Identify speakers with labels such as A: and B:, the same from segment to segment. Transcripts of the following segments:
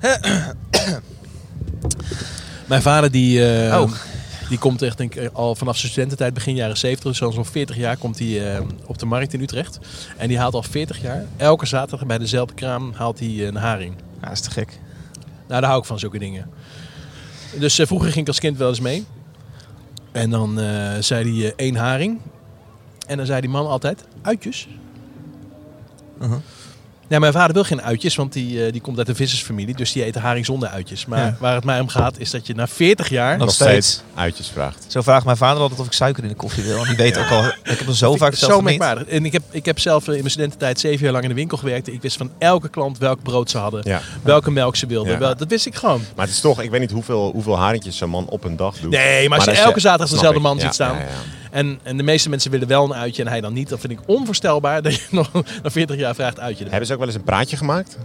A: Mijn vader die, eh,
B: Oh.
A: die komt echt denk ik, al vanaf zijn studententijd, begin jaren 70, dus zo'n 40 jaar, komt hij eh, op de markt in Utrecht. En die haalt al 40 jaar, elke zaterdag bij dezelfde kraam, haalt hij een haring.
B: Ja, dat is te gek.
A: Nou, daar hou ik van, zulke dingen. Dus eh, vroeger ging ik als kind wel eens mee. En dan eh, zei hij eh, één haring. En dan zei die man altijd, uitjes.
B: Uh-huh.
A: Ja, mijn vader wil geen uitjes, want die, eh, die komt uit een vissersfamilie. Dus die eet haring zonder uitjes. Maar
B: Ja.
A: waar het mij om gaat, is dat je na 40 jaar...
B: Nog
C: Nog
B: steeds.
C: uitjes vraagt.
B: Zo vraagt mijn vader altijd of ik suiker in de koffie wil. En die weet ook al. Ik heb hem zo vaak
A: Zo
B: verteld.
A: merkwaardig. En ik heb, ik heb zelf eh, in mijn studententijd zeven jaar lang in de winkel gewerkt. Ik wist van elke klant welk brood ze hadden.
C: Ja.
A: Welke melk ze wilden.
C: Ja.
A: Wel, dat wist ik gewoon.
C: Maar het is toch, ik weet niet hoeveel, hoeveel haringjes zo'n man op een dag doet.
A: Nee, maar als je
C: als
A: elke zaterdag dezelfde
C: ik.
A: man
C: Ja,
A: ziet staan. En, en de meeste mensen willen wel een uitje en hij dan niet. Dat vind ik onvoorstelbaar dat je nog na 40 jaar vraagt uitje.
C: Hebben ze ook wel eens een praatje gemaakt?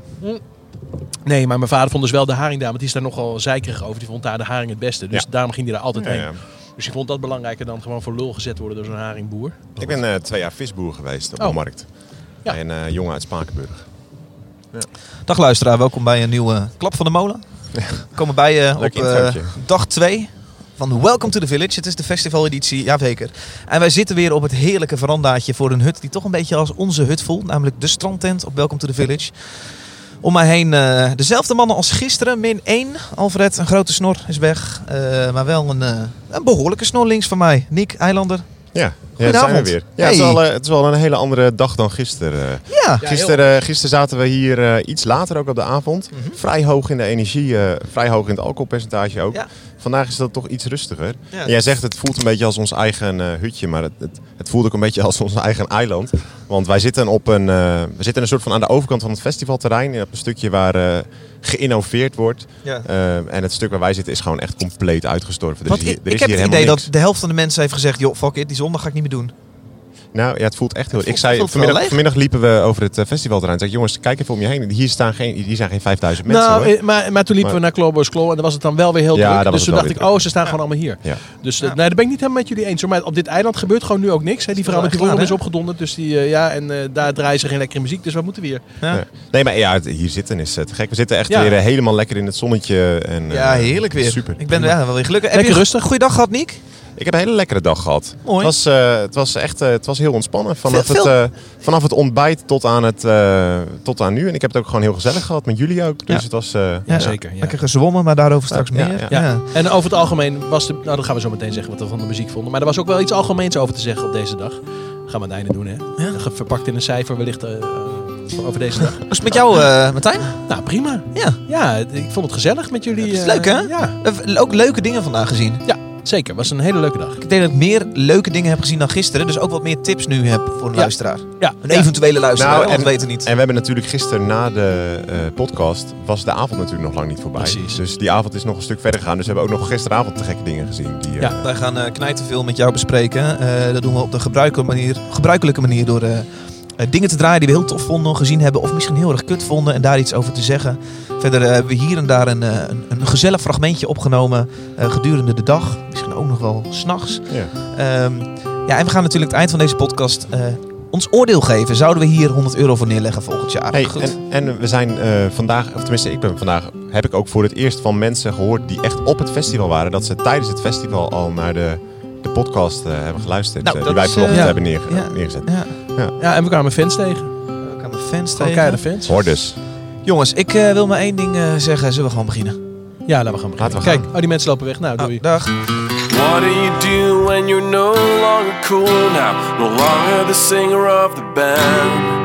A: Nee, maar mijn vader vond dus wel de haring daar. Want die is daar nogal zeikerig over. Die vond daar de haring het beste. Dus
C: Ja.
A: daarom ging hij daar altijd
C: Ja,
A: heen.
C: ja.
A: Dus die vond dat belangrijker dan gewoon voor lul gezet worden door zo'n haringboer.
C: Ik ben eh, twee jaar visboer geweest op
A: Oh.
C: de markt.
A: Ja.
C: Bij een eh, jongen uit Spakenburg.
B: Dag luisteraar, welkom bij een nieuwe Klap van de Molen. We komen bij je op eh, dag 2 van Welcome to the Village. Het is de festivaleditie, jazeker. En wij zitten weer op het heerlijke verandaatje voor een hut die toch een beetje als onze hut voelt. Namelijk de strandtent op Welcome to the Village. Om mij heen eh, dezelfde mannen als gisteren, min 1. Alfred, een grote snor, is weg. Eh, maar wel een, eh, een behoorlijke snor links van mij. Nick, Eilander.
C: Ja, ja daar zijn we weer. Ja, het, is wel, eh, het is wel een hele andere dag dan gisteren.
B: Ja,
A: Ja,
C: Gisteren, gisteren zaten we hier eh, iets later ook op de avond.
B: Mhm.
C: Vrij hoog in de energie, eh, vrij hoog in het alcoholpercentage ook.
B: Ja.
C: Vandaag is dat toch iets rustiger.
B: Ja.
C: En jij zegt het voelt een beetje als ons eigen eh, hutje, maar het, het, het voelt ook een beetje als ons eigen eiland. Want wij zitten op een, eh, we zitten een soort van aan de overkant van het festivalterrein. Op een stukje waar eh, geïnnoveerd wordt.
B: ja.
C: Eh, en het stuk waar wij zitten is gewoon echt compleet uitgestorven. Is hier,
B: ik,
C: er
B: ik
C: is
B: heb
C: hier
B: het idee
C: niks.
B: dat de helft van de mensen heeft gezegd... joh, fuck it, die zondag ga ik niet meer doen.
C: Nou ja, het voelt echt heel... Ik zei, vanmiddag, liepen we over het eh, festivalterrein. Ik zei, jongens, kijk even om je heen. Hier, staan geen, hier zijn geen 5000 mensen
A: nou,
C: hoor.
A: eh, maar, maar toen liepen
C: Maar-
A: we naar Clawboys Claw en dan was het dan wel weer heel
C: Ja,
A: druk. Dus toen dacht ik, oh, ze staan gewoon allemaal hier.
C: Ja.
A: Dus eh,
B: Ja.
A: nee, daar ben ik niet helemaal met jullie eens. hoor. Maar op dit eiland gebeurt gewoon nu ook niks. Hè. Die vrouw met die rollen is opgedonderd. Dus die, ja, en eh, daar draaien ze geen lekkere muziek. Dus wat moeten we hier?
C: Nee, maar ja, hier zitten is het gek. We zitten echt
A: Ja.
C: weer helemaal lekker in het zonnetje. En,
B: ja
C: eh,
B: heerlijk weer.
C: Super.
B: Ik ben ja, wel weer gelukkig.
A: Lekker
B: Heb je
A: rustig.
B: een goede dag gehad, Niek?
C: Ik heb een hele lekkere dag gehad.
B: Mooi.
C: Het was, eh, het was echt eh, het was heel ontspannen. Vanaf,
B: Veel-
C: Het, eh, vanaf het ontbijt tot aan, het, eh, tot aan nu. En ik heb het ook gewoon heel gezellig gehad met jullie ook. Dus
B: Ja.
C: het was... eh,
A: Ja, zeker. Ja.
B: Lekker gezwommen, maar daarover straks
C: Ja,
B: meer.
C: ja.
A: Ja. En over het algemeen was de... Nou, dan gaan we zo meteen zeggen wat we van de muziek vonden. Maar er was ook wel iets algemeens over te zeggen op deze dag. gaan we aan het einde doen, hè?
B: Ja.
A: Verpakt in een cijfer wellicht over deze dag.
B: Hoe is het met jou, eh, Martijn?
A: nou, prima.
B: Ja.
A: Ja, ik vond het gezellig met jullie.
B: Het is leuk, hè?
A: Ja,
B: We hebben Ook leuke dingen vandaag gezien.
A: Zeker. Het was een hele leuke dag.
B: Ik denk dat ik meer leuke dingen heb gezien dan gisteren. Dus ook wat meer tips nu heb voor een
A: Ja.
B: luisteraar.
A: Ja,
B: Een eventuele luisteraar,
C: Nou, en-
B: we weten niet.
C: En we hebben natuurlijk gisteren na de eh, podcast, was de avond natuurlijk nog lang niet voorbij.
A: Precies.
C: Dus die avond is nog een stuk verder gegaan. Dus we hebben ook nog gisteravond te gekke dingen gezien. Die, eh,
A: Ja.
B: Wij gaan eh knijten veel met jou bespreken. Eh, dat doen we op de gebruikelijke manier, gebruikelijke manier door eh, eh, dingen te draaien die we heel tof vonden, gezien hebben of misschien heel erg kut vonden en daar iets over te zeggen. Verder eh, hebben we hier en daar een, eh, een, een gezellig fragmentje opgenomen eh, gedurende de dag. Misschien ook nog wel s'nachts.
C: ja.
B: Ehm ja, en we gaan natuurlijk het eind van deze podcast eh, ons oordeel geven. Zouden we hier 100 euro voor neerleggen volgend jaar?
C: Hey,
B: Goed.
C: en, en we zijn eh, vandaag, of tenminste ik ben vandaag, heb ik ook voor het eerst van mensen gehoord die echt op het festival waren. Dat ze tijdens het festival al naar de podcast eh, hebben geluisterd.
B: Nou,
C: eh, die wij vanochtend
B: eh,
C: hebben neerge- neergezet.
B: Ja,
A: Ja, en we kwamen fans tegen.
B: we gaan de fans
A: Gewoon
B: tegen.
A: keiharde fans.
C: Hoor dus.
B: Jongens, ik eh, wil maar één ding eh, zeggen. Zullen we gewoon beginnen?
A: Ja, laten we gaan beginnen.
C: Laten we
A: Kijk,
C: gaan.
A: oh, die mensen lopen weg. Nou, doei.
B: Oh, dag.
D: What do you do when you're no longer cool now? No longer the singer of the band.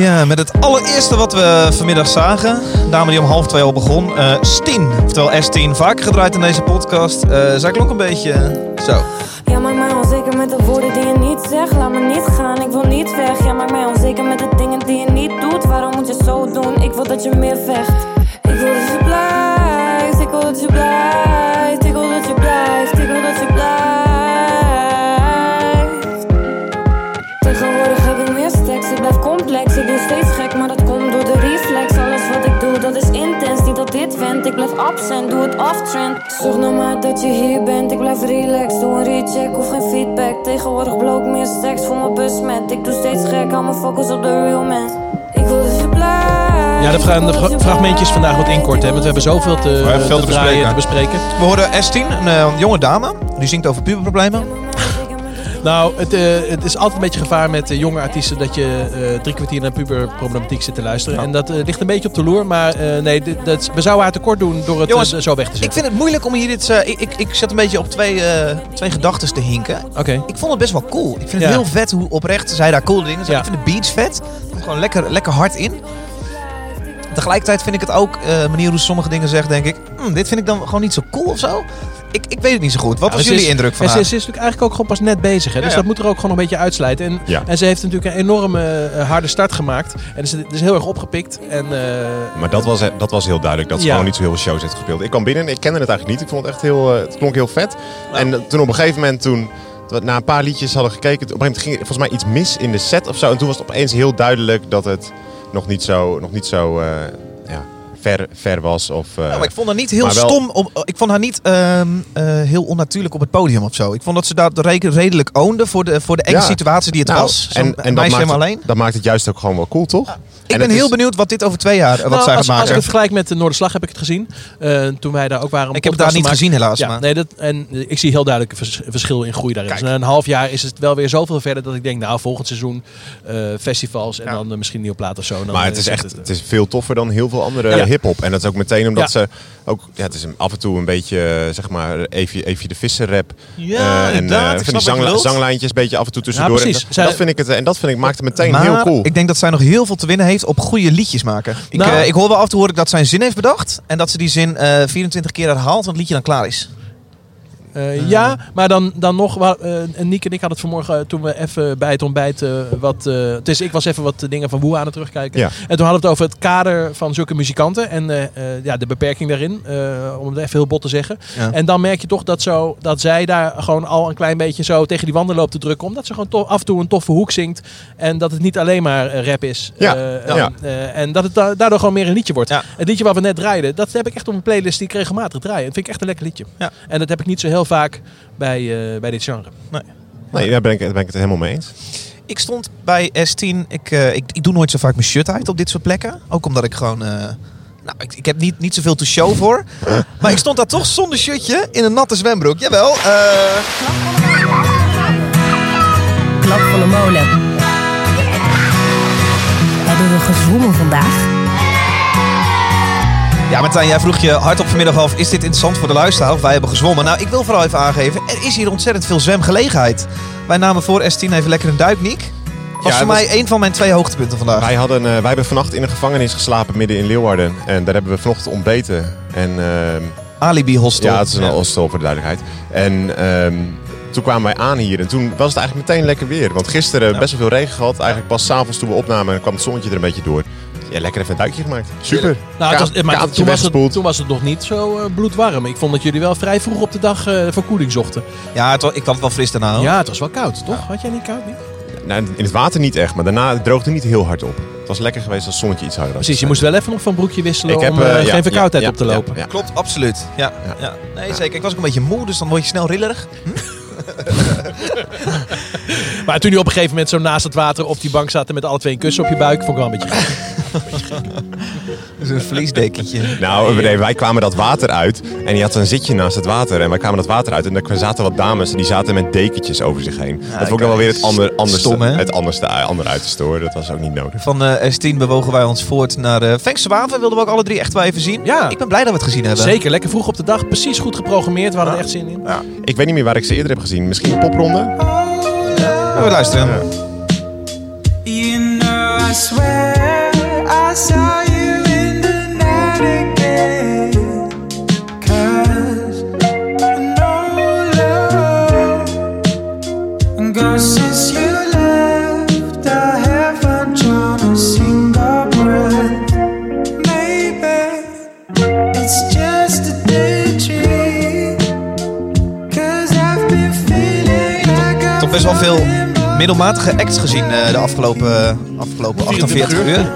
B: Ja, met het allereerste wat we vanmiddag zagen. Dame die om half twee al begon. Uh, oftewel S10. Vaker gedraaid in deze podcast. Uh, zij klonk een beetje zo.
E: Ja, maar mij onzeker met de woorden die je niet zegt. Laat me niet gaan, ik wil niet weg. Ja, maar mij onzeker met de dingen die je niet doet. Waarom moet je zo doen? Ik wil dat je meer vecht. Ik wil dat je blijft, ik wil dat je blijft. Aftrend. Zorg nou maar dat je hier bent, ik blijf relaxed. Doe een recheck, hoef geen feedback. Tegenwoordig bloot meer seks voor mijn besmet. Ik doe steeds gek, hou mijn focus op de real man. Ik wil dat je blij.
A: Ja, de, fra- de fra- fragmentjes vandaag wat inkort, hè, want we hebben zoveel te,
B: hebben veel
A: te,
B: te
A: draaien,
B: bespreken.
A: te bespreken.
B: We hoorden S10, een eh, jonge dame. Die zingt over puberproblemen.
A: Nou, het, eh, het is altijd een beetje gevaar met eh, jonge artiesten dat je eh, drie kwartier naar puberproblematiek zit te luisteren. En dat ligt een beetje op de loer, maar nee, dat, we zouden haar tekort doen door het
B: Jongens,
A: zo weg te
B: Ik
A: zetten.
B: vind het moeilijk om hier dit... ik, ik, ik zat een beetje op twee, twee gedachten te hinken.
A: Oké.
B: Ik vond het best wel cool. Ik vind het
A: Ja.
B: heel vet hoe oprecht zij daar cool dingen.
A: Ja.
B: Ik vind de beats vet. Komt gewoon lekker, lekker hard in. Tegelijkertijd vind ik het ook, eh manier hoe sommige dingen zegt, denk ik... "Hmm, dit vind ik dan gewoon niet zo cool of zo. Ik, ik weet het niet zo goed. Wat
A: Ja,
B: was
A: ze
B: jullie
A: is-
B: indruk van
A: en ze,
B: haar?
A: is- ze is natuurlijk eigenlijk ook gewoon pas net bezig. Hè? Dus
B: Ja, ja.
A: dat moet er ook gewoon een beetje uitsluiten. En,
C: Ja.
A: en ze heeft natuurlijk een enorme eh, harde start gemaakt. En is, is heel erg opgepikt. En, eh,
C: Maar dat was, dat was heel duidelijk. Dat ze
A: Ja.
C: gewoon niet zo heel veel shows heeft gespeeld. Ik kwam binnen en ik kende het eigenlijk niet. Ik vond het echt heel... eh, het klonk heel vet. En eh, toen op een gegeven moment, toen na een paar liedjes hadden gekeken... Op een gegeven moment ging er volgens mij iets mis in de set of zo. En toen was het opeens heel duidelijk dat het nog niet zo, nog niet zo eh, ver, ver was. Of, eh,
B: Ja, maar ik vond haar niet heel
C: wel-
B: stom. Om, ik vond haar niet ehm, eh, heel onnatuurlijk op het podium of zo. Ik vond dat ze dat re- redelijk oonde voor de, voor de enge
C: Ja.
B: situatie die het
C: Nou,
B: was.
C: En, en dat, maakt,
B: alleen.
C: dat maakt het juist ook gewoon wel cool, toch?
B: Ik
C: En
B: ben heel
C: is-
B: benieuwd wat dit over twee jaar eh, wat
A: nou,
B: zij
A: als,
B: gaat
A: als ik
B: maken.
A: het vergelijk met de Noorderslag heb ik het gezien. Eh, toen wij daar ook waren.
B: Ik heb het daar niet gezien helaas.
A: Ja,
B: maar.
A: nee, dat, en eh, ik zie heel duidelijk een vers- verschil in groei daarin.
B: Kijk.
A: Dus na een half jaar is het wel weer zoveel verder dat ik denk, nou, volgend seizoen eh, festivals en
B: Ja.
A: dan eh, misschien een nieuwe plaat of zo. Dan,
C: Maar
A: eh,
C: het is echt het is veel toffer dan heel veel andere
A: Ja.
C: Hip-hop. En dat is ook meteen omdat
A: Ja.
C: ze ook. Ja, het is af en toe een beetje, eh, zeg maar, even, even de visser rap.
B: Ja,
C: en eh,
B: Ik
C: van die
B: bedoelt.
C: zanglijntjes een beetje af en toe tussendoor.
A: Ja, precies.
C: En dat,
A: Zij-
C: dat vind ik het, en dat vind ik, maakt het meteen
B: maar
C: heel cool.
B: ik denk dat zij nog heel veel te winnen heeft op goede liedjes maken. Ik,
A: Nou.
B: ik hoor wel af en toe hoor ik dat zij een zin heeft bedacht. En dat ze die zin eh 24 keer herhaalt en het liedje dan klaar is.
A: Eh, ja, maar dan, dan nog, wa- eh, Niek en ik hadden het vanmorgen eh, toen we even bij het ontbijt eh, wat, eh dus ik was even wat dingen van Woe aan het terugkijken.
C: Ja.
A: En toen hadden we het over het kader van zulke muzikanten en eh, eh, ja, de beperking daarin, eh, om het even heel bot te zeggen.
B: Ja.
A: En dan merk je toch dat, zo, dat zij daar gewoon al een klein beetje zo tegen die wanden loopt te drukken, omdat ze gewoon af en toe een toffe hoek zingt en dat het niet alleen maar eh, rap is.
C: Ja,
A: Eh,
C: ja.
A: eh, en dat het da- daardoor gewoon meer een liedje wordt.
B: Ja.
A: Het liedje wat we net draaiden, dat heb ik echt op een playlist die ik regelmatig draai. Dat vind ik echt een lekker liedje.
B: Ja.
A: En dat heb ik niet zo heel vaak bij, eh, bij dit genre.
C: Nee, daar ben ik, daar ben ik het helemaal mee eens.
B: Ik stond bij S10. Ik, eh, ik, ik doe nooit zo vaak mijn shirt uit op dit soort plekken. Ook omdat ik gewoon... eh, nou, ik, ik heb niet, niet zoveel to show voor. Maar ik stond daar toch zonder shirtje in een natte zwembroek. Jawel. eh
F: Klap van de molen. Hebben we gezwommen vandaag?
B: Ja, Martijn, jij vroeg je hardop vanmiddag af... is dit interessant voor de luisteraar of wij hebben gezwommen? Nou, ik wil vooral even aangeven... er is hier ontzettend veel zwemgelegenheid. Wij namen voor S10 even lekker een duik, Niek. Was
C: Ja,
B: voor mij
C: was-
B: een van mijn twee hoogtepunten vandaag.
C: Wij, hadden, eh, wij hebben vannacht in een gevangenis geslapen midden in Leeuwarden. En daar hebben we vanochtend ontbeten. En ehm,
B: Alibi Hostel.
C: Ja, het is een hostel voor de duidelijkheid. En ehm, toen kwamen wij aan hier en toen was het eigenlijk meteen lekker weer. Want gisteren best wel veel regen gehad. Eigenlijk pas s'avonds toen we opnamen en kwam het zonnetje er een beetje door. Ja, lekker even een duikje gemaakt. Super.
A: Nou, het was, maar toen, was het, toen was het nog niet zo eh, bloedwarm. Ik vond dat jullie wel vrij vroeg op de dag eh verkoeling zochten.
B: Ja, het wa- ik had het wel fris daarna. hoor.
A: Ja, het was wel koud, toch? Had jij niet koud? Niet?
C: Nou, in het water niet echt, maar daarna het droogde niet heel hard op. Het was lekker geweest als het zonnetje iets harder was.
A: Precies, je moest wel even nog van broekje wisselen
C: Ik heb,
A: om eh,
C: ja,
A: geen verkoudheid
C: ja,
A: op te lopen.
C: ja.
B: Klopt, absoluut. Ja, ja.
C: Ja.
B: Nee, zeker. Ik was ook een beetje moe, dus dan word je snel rillerig.
A: Maar toen je op een gegeven moment zo naast het water op die bank zat met alle twee een kussen op je buik, vond ik wel een beetje gek.
B: Dus een vliesdekentje.
C: Nou, nee, wij kwamen dat water uit en die had een zitje naast het water. En wij kwamen dat water uit en er zaten wat dames en die zaten met dekentjes over zich heen. dat vond ik dan wel weer het ander, anderste,
B: Stom, hè?
C: het anderste, andere uit te storen. Dat was ook niet nodig.
B: Van eh, S10 bewogen wij ons voort naar uh. Wilden we ook alle drie echt wel even zien.
A: Ja.
B: Ik ben blij dat we het gezien hebben.
A: Zeker, lekker vroeg op de dag, precies goed geprogrammeerd, we hadden er echt zin in.
C: Ik weet niet meer waar ik ze eerder heb gezien. Misschien popronde?
B: We luisteren.
C: Ja.
G: You know, I swear I saw you in the night again. Cause know love. And go since you left, I haven't drawn a single breath. Maybe it's just a daydream. Cause I've been feeling like I've
B: Toch best wel veel middelmatige acts gezien eh, de afgelopen, afgelopen 48 uur.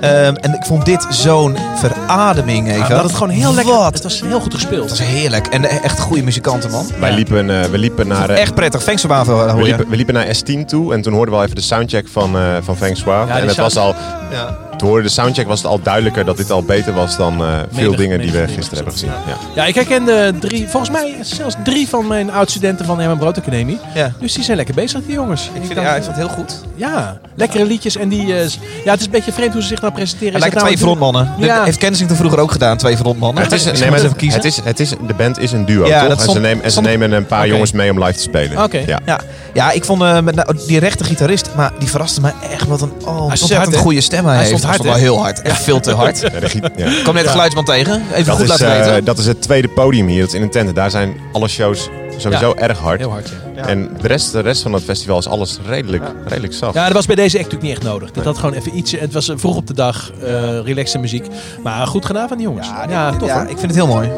B: Ehm, en ik vond dit zo'n verademing even.
A: Ja, dat het gewoon heel lekker.
B: Wat?
A: Het was heel goed gespeeld.
B: Dat was heerlijk. En eh, echt goede muzikanten, man.
C: Wij liepen, eh, we liepen naar... eh,
B: Echt prettig. Thanks voor Wavel,
C: we
B: hoor je.
C: liepen, we liepen naar S10 toe en toen hoorden we al even de soundcheck van, eh van Feng
A: die
C: en het was al,
B: Ja.
C: Horen de soundcheck was het al duidelijker dat dit al beter was dan eh, veel
A: Menig-
C: dingen die we gisteren hebben gezien. Ja.
A: Ja, ik herkende drie, volgens mij zelfs drie van mijn oud-studenten van de Herman Brood Academie.
B: Ja.
A: Dus die zijn lekker bezig, die jongens.
B: Ik vind, ja, ik vond het heel goed.
A: ja, lekkere liedjes. En die, eh, ja, het is een beetje vreemd hoe ze zich nou presenteren.
B: Het lijken twee
A: nou een
B: frontmannen.
A: Ja.
B: heeft Kensington vroeger ook gedaan, twee frontmannen.
C: Het is, nee, maar het, het is, het is, de band is een duo,
B: Ja,
C: toch? en
B: stond-
C: ze, nemen, en ze nemen een paar jongens mee om live te spelen.
A: Oké.
C: Ja.
B: Ja, ja ik vond eh, met, nou, die rechte gitarist, maar die verraste me echt wat een oh,
A: hard,
B: ontzettend
A: hè?
B: goede stem hij,
A: Hij
B: heeft.
A: Hard, hè?
B: wel heel hard. Echt veel te hard.
C: Ja, de giet- ja.
B: Ik kwam net een geluidsman tegen. Even
C: Dat,
B: goed
C: is,
B: laten
C: eh,
B: weten.
C: dat is het tweede podium hier, dat is in een tent. Daar zijn alle shows sowieso erg hard.
A: Heel hard, ja.
C: En de rest, de rest van het festival is alles redelijk, redelijk zacht.
A: Ja, dat was bij deze act natuurlijk niet echt nodig. Dit had gewoon even iets. Het was eh, vroeg op de dag, eh relaxe muziek. Maar goed gedaan van die jongens. Ja, tof
B: ja,
A: hoor.
B: ik vind het heel mooi.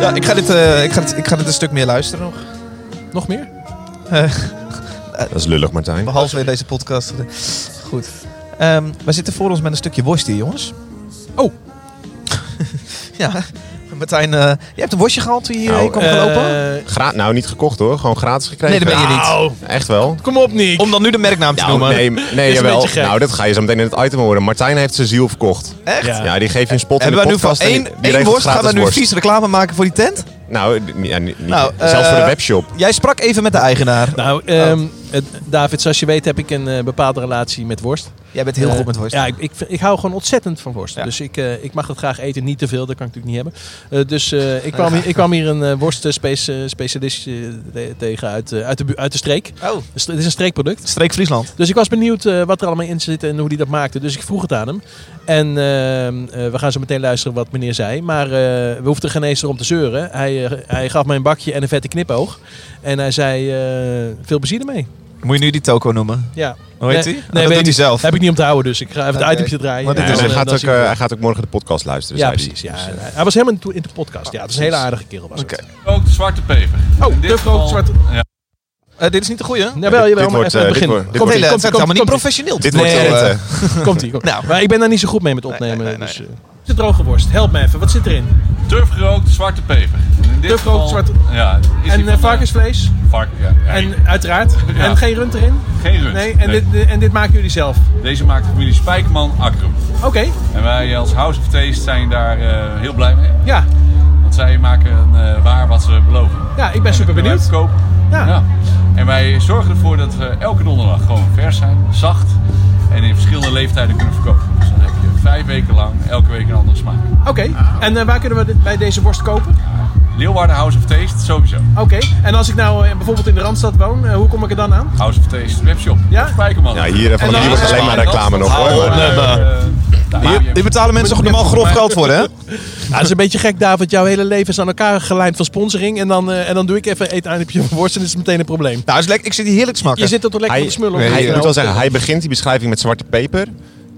B: Ja, ik ga dit, eh, ik ga dit, ik ga dit een stuk meer luisteren nog.
A: Nog meer?
C: Dat is lullig, Martijn.
B: Behalve in deze podcast. Goed. Ehm wij zitten voor ons met een stukje worst hier, jongens.
A: Oh.
B: ja. Martijn, eh jij hebt een worstje gehaald toen je hier
C: Nou,
B: heen kwam gelopen?
A: Eh,
C: Gra nou, niet gekocht hoor. Gewoon gratis gekregen.
B: Nee, dat ben je niet.
A: nou,
C: Echt wel.
A: kom op, Nick.
B: Om dan nu de merknaam te
C: Nou,
B: noemen.
C: nee, nee jawel. Nou, dat ga je zo meteen in het item horen. Martijn heeft zijn ziel verkocht.
B: Echt?
A: Ja.
C: Ja, die geeft je een spot in
B: Hebben
C: de
B: wij nu
C: en
B: één,
C: die-
B: worst, gaan we nu vies reclame maken voor die tent?
C: Nou, ja, niet,
B: Nou,
C: zelfs
B: eh,
C: voor de webshop.
B: Jij sprak even met de eigenaar.
A: Nou, ehm, het- David, zoals je weet heb ik een eh, bepaalde relatie met worst.
B: Jij bent heel
A: Eh,
B: goed met worst.
A: Ja, ik, ik, ik hou gewoon ontzettend van worst.
B: Ja.
A: Dus ik, eh, ik mag dat graag eten. Niet te veel, dat kan ik natuurlijk niet hebben. Eh, dus eh, ik, kwam hier, ik kwam hier een worstspecialist tegen uit, eh, uit, de, uit de streek.
B: Oh,
A: Dus het is een streekproduct.
B: streek Friesland.
A: Dus ik was benieuwd eh, wat er allemaal in zit en hoe hij dat maakte. Dus ik vroeg het aan hem. En ehm, eh, we gaan zo meteen luisteren wat meneer zei. Maar eh, we hoefden geen eens erom te zeuren. Hij, eh, hij gaf mij een bakje en een vette knipoog. En hij zei, eh, veel plezier ermee.
B: Moet je nu die toko noemen?
A: Ja.
B: Hoe heet
A: Nee,
B: hij?
A: nee,
B: Oh, dat
A: weet
B: doet hij
A: niet.
B: zelf.
A: Heb ik niet om te houden, dus ik ga even het itempje draaien.
B: Maar dit
C: Ja,
B: is,
C: hij, gaat ook, eh,
A: wel.
C: hij gaat ook morgen de podcast luisteren.
A: Ja,
C: zei hij.
A: precies. Ja. Hij- Hij was helemaal in de- podcast. Ja, het is een hele aardige kerel. Was
B: Oké.
A: het.
H: Ook de zwarte peper.
A: Oh,
H: In dit
A: de grote zwarte...
H: Ja.
B: Eh, dit is niet de goede.
A: Jawel,
C: dit-
A: jawel,
C: dit
A: maar
C: wordt,
A: even
C: dit
A: beginnen.
C: wordt- dit
A: Komt
B: Komt heel,
A: komt
B: is helemaal niet
A: komt ie.
B: professioneel.
C: Dit wordt.
A: Komt ie, komt ie.
B: Nou.
A: Maar ik ben daar niet zo goed mee met opnemen. Is droge worst. Help me even. Wat zit erin?
H: Turfgerookt zwarte peper.
A: Turfgerookt zwarte-
H: Ja. is
A: En eh, varkensvlees.
H: eh, vark- ja, ja.
A: En uiteraard.
H: Ja.
A: En geen rund erin?
H: Geen rund.
A: Nee. En, Dit, en dit maken jullie zelf?
H: Deze maakt de familie Spijkerman Akrum.
A: Oké.
H: En wij als House of Taste zijn daar eh, heel blij mee.
A: Ja.
H: Want zij maken waar wat ze beloven.
A: Ja, ik ben super benieuwd.
H: verkopen.
A: Ja.
H: En wij zorgen ervoor dat we elke donderdag gewoon vers zijn, zacht en in verschillende leeftijden kunnen verkopen. Dus vijf weken lang, elke week een andere smaak.
A: Oké. En eh, waar kunnen we dit bij deze worst kopen?
H: Leeuwarden House of Taste, sowieso.
A: Oké. En als ik nou eh, bijvoorbeeld in de Randstad woon, eh, hoe kom ik er dan aan?
H: House of Taste webshop.
A: Ja?
H: Spijkerman.
C: Ja, hier, van hier wordt alleen maar reclame nog hoor. Maar,
B: Hier, hier betalen mensen normaal grof geld voor, hè?
A: Ja, dat is een beetje gek, David. Jouw hele leven is aan elkaar gelijmd van sponsoring. En dan, eh, en dan doe ik even een eindje van worst en is het meteen een probleem.
B: Nou, is lekker. ik zit hier heerlijk te smakken.
A: Je zit er toch lekker
C: hij,
A: op te smullen?
B: Nee,
C: hij, ik moet wel zeggen, hij begint die beschrijving met zwarte peper.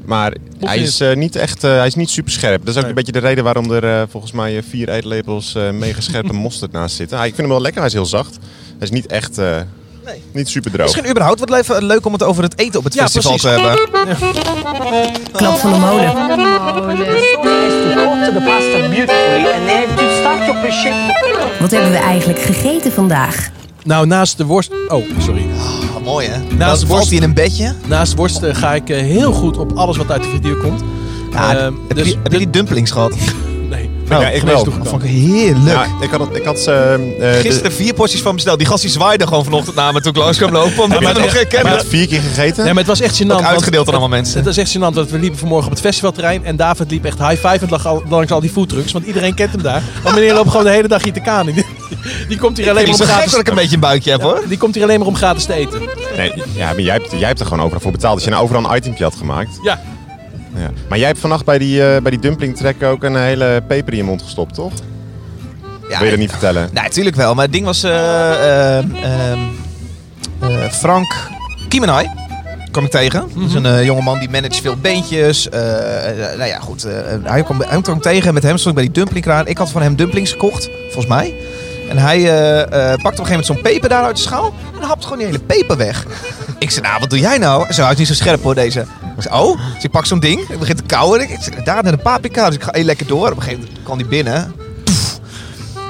C: Maar hij is, eh, niet echt, eh, hij is niet super scherp. Dat is ook
A: Nee.
C: een beetje de reden waarom er eh, volgens mij eh, vier eetlepels eh mega scherpe mosterd naast zitten. Hij, ik vind hem wel lekker, hij is heel zacht. Hij is niet echt, eh, niet super droog.
B: Misschien überhaupt wat even leuk om het over het eten op het
A: Ja,
B: festival
A: precies.
B: te hebben.
F: Klap van de molen.
I: to the pasta beautifully and then to start to appreciate
F: Wat hebben we eigenlijk gegeten vandaag?
A: Nou, naast de worst... Oh, sorry.
B: Ah, mooi, hè?
A: Naast
B: Dan
A: de
B: valt
A: worst-
B: hij in een bedje.
A: Naast worst eh, ga ik eh, heel goed op alles wat uit de video komt.
B: Ja,
A: Ehm,
B: heb,
A: dus
B: je, heb je die dumplings gehad?
A: Nee.
C: Ja, ik wel.
B: Dat vond ik heerlijk.
C: Ja, ik had, het- ik had eh, eh, de-
B: Gisteren vier porties van besteld. Die gast die zwaaide gewoon vanochtend naar me toen ik langs kwam lopen. Omdat
A: maar
B: ik nog
A: het-
C: ik
B: herkende.
C: had vier keer gegeten.
A: Nee, maar het was echt gênant.
B: Ook uitgedeeld aan
A: het-
B: allemaal mensen.
A: Het was echt gênant, want we liepen vanmorgen op het festivalterrein en David liep echt high-five lag al, langs al die foodtrucks, want iedereen kent hem daar. Want meneer loopt gewoon de hele dag hier te kanen. Die, komt hier alleen maar
B: is
A: om gratis,
B: dat ik een beetje een buikje heb, hoor.
A: die komt hier alleen maar om gratis te eten.
C: Nee, ja, maar jij hebt, jij hebt er gewoon overal voor betaald. Als je nou overal een itempje had gemaakt.
A: Ja,
C: Ja. Maar jij hebt vannacht bij die, eh, bij die dumpling trek ook een hele peper in je mond gestopt, toch?
B: Ja,
C: Wil je dat niet vertellen?
B: Nee, natuurlijk wel. Maar het ding was... eh, eh, ehm, eh, Frank Kiemenai kwam ik tegen. Dat is een
A: Mhm.
B: eh, jongeman die managt veel beentjes. Eh, eh, nou ja, goed. eh, hij, kwam, hij kwam tegen. Met hem stond ik bij die dumplingkraan. Ik had van hem dumplings gekocht, volgens mij. En hij eh, pakt op een gegeven moment zo'n peper daar uit de schaal. En hapt gewoon die hele peper weg. ik zei, nou, wat doe jij nou? Zo, hij is niet zo scherp hoor, deze. Ik zei, oh? Dus ik pak zo'n ding. Ik begin te kauwen. Ik zeg, daar naar de paprika. Dus ik ga één lekker door. Op een gegeven moment kwam die binnen.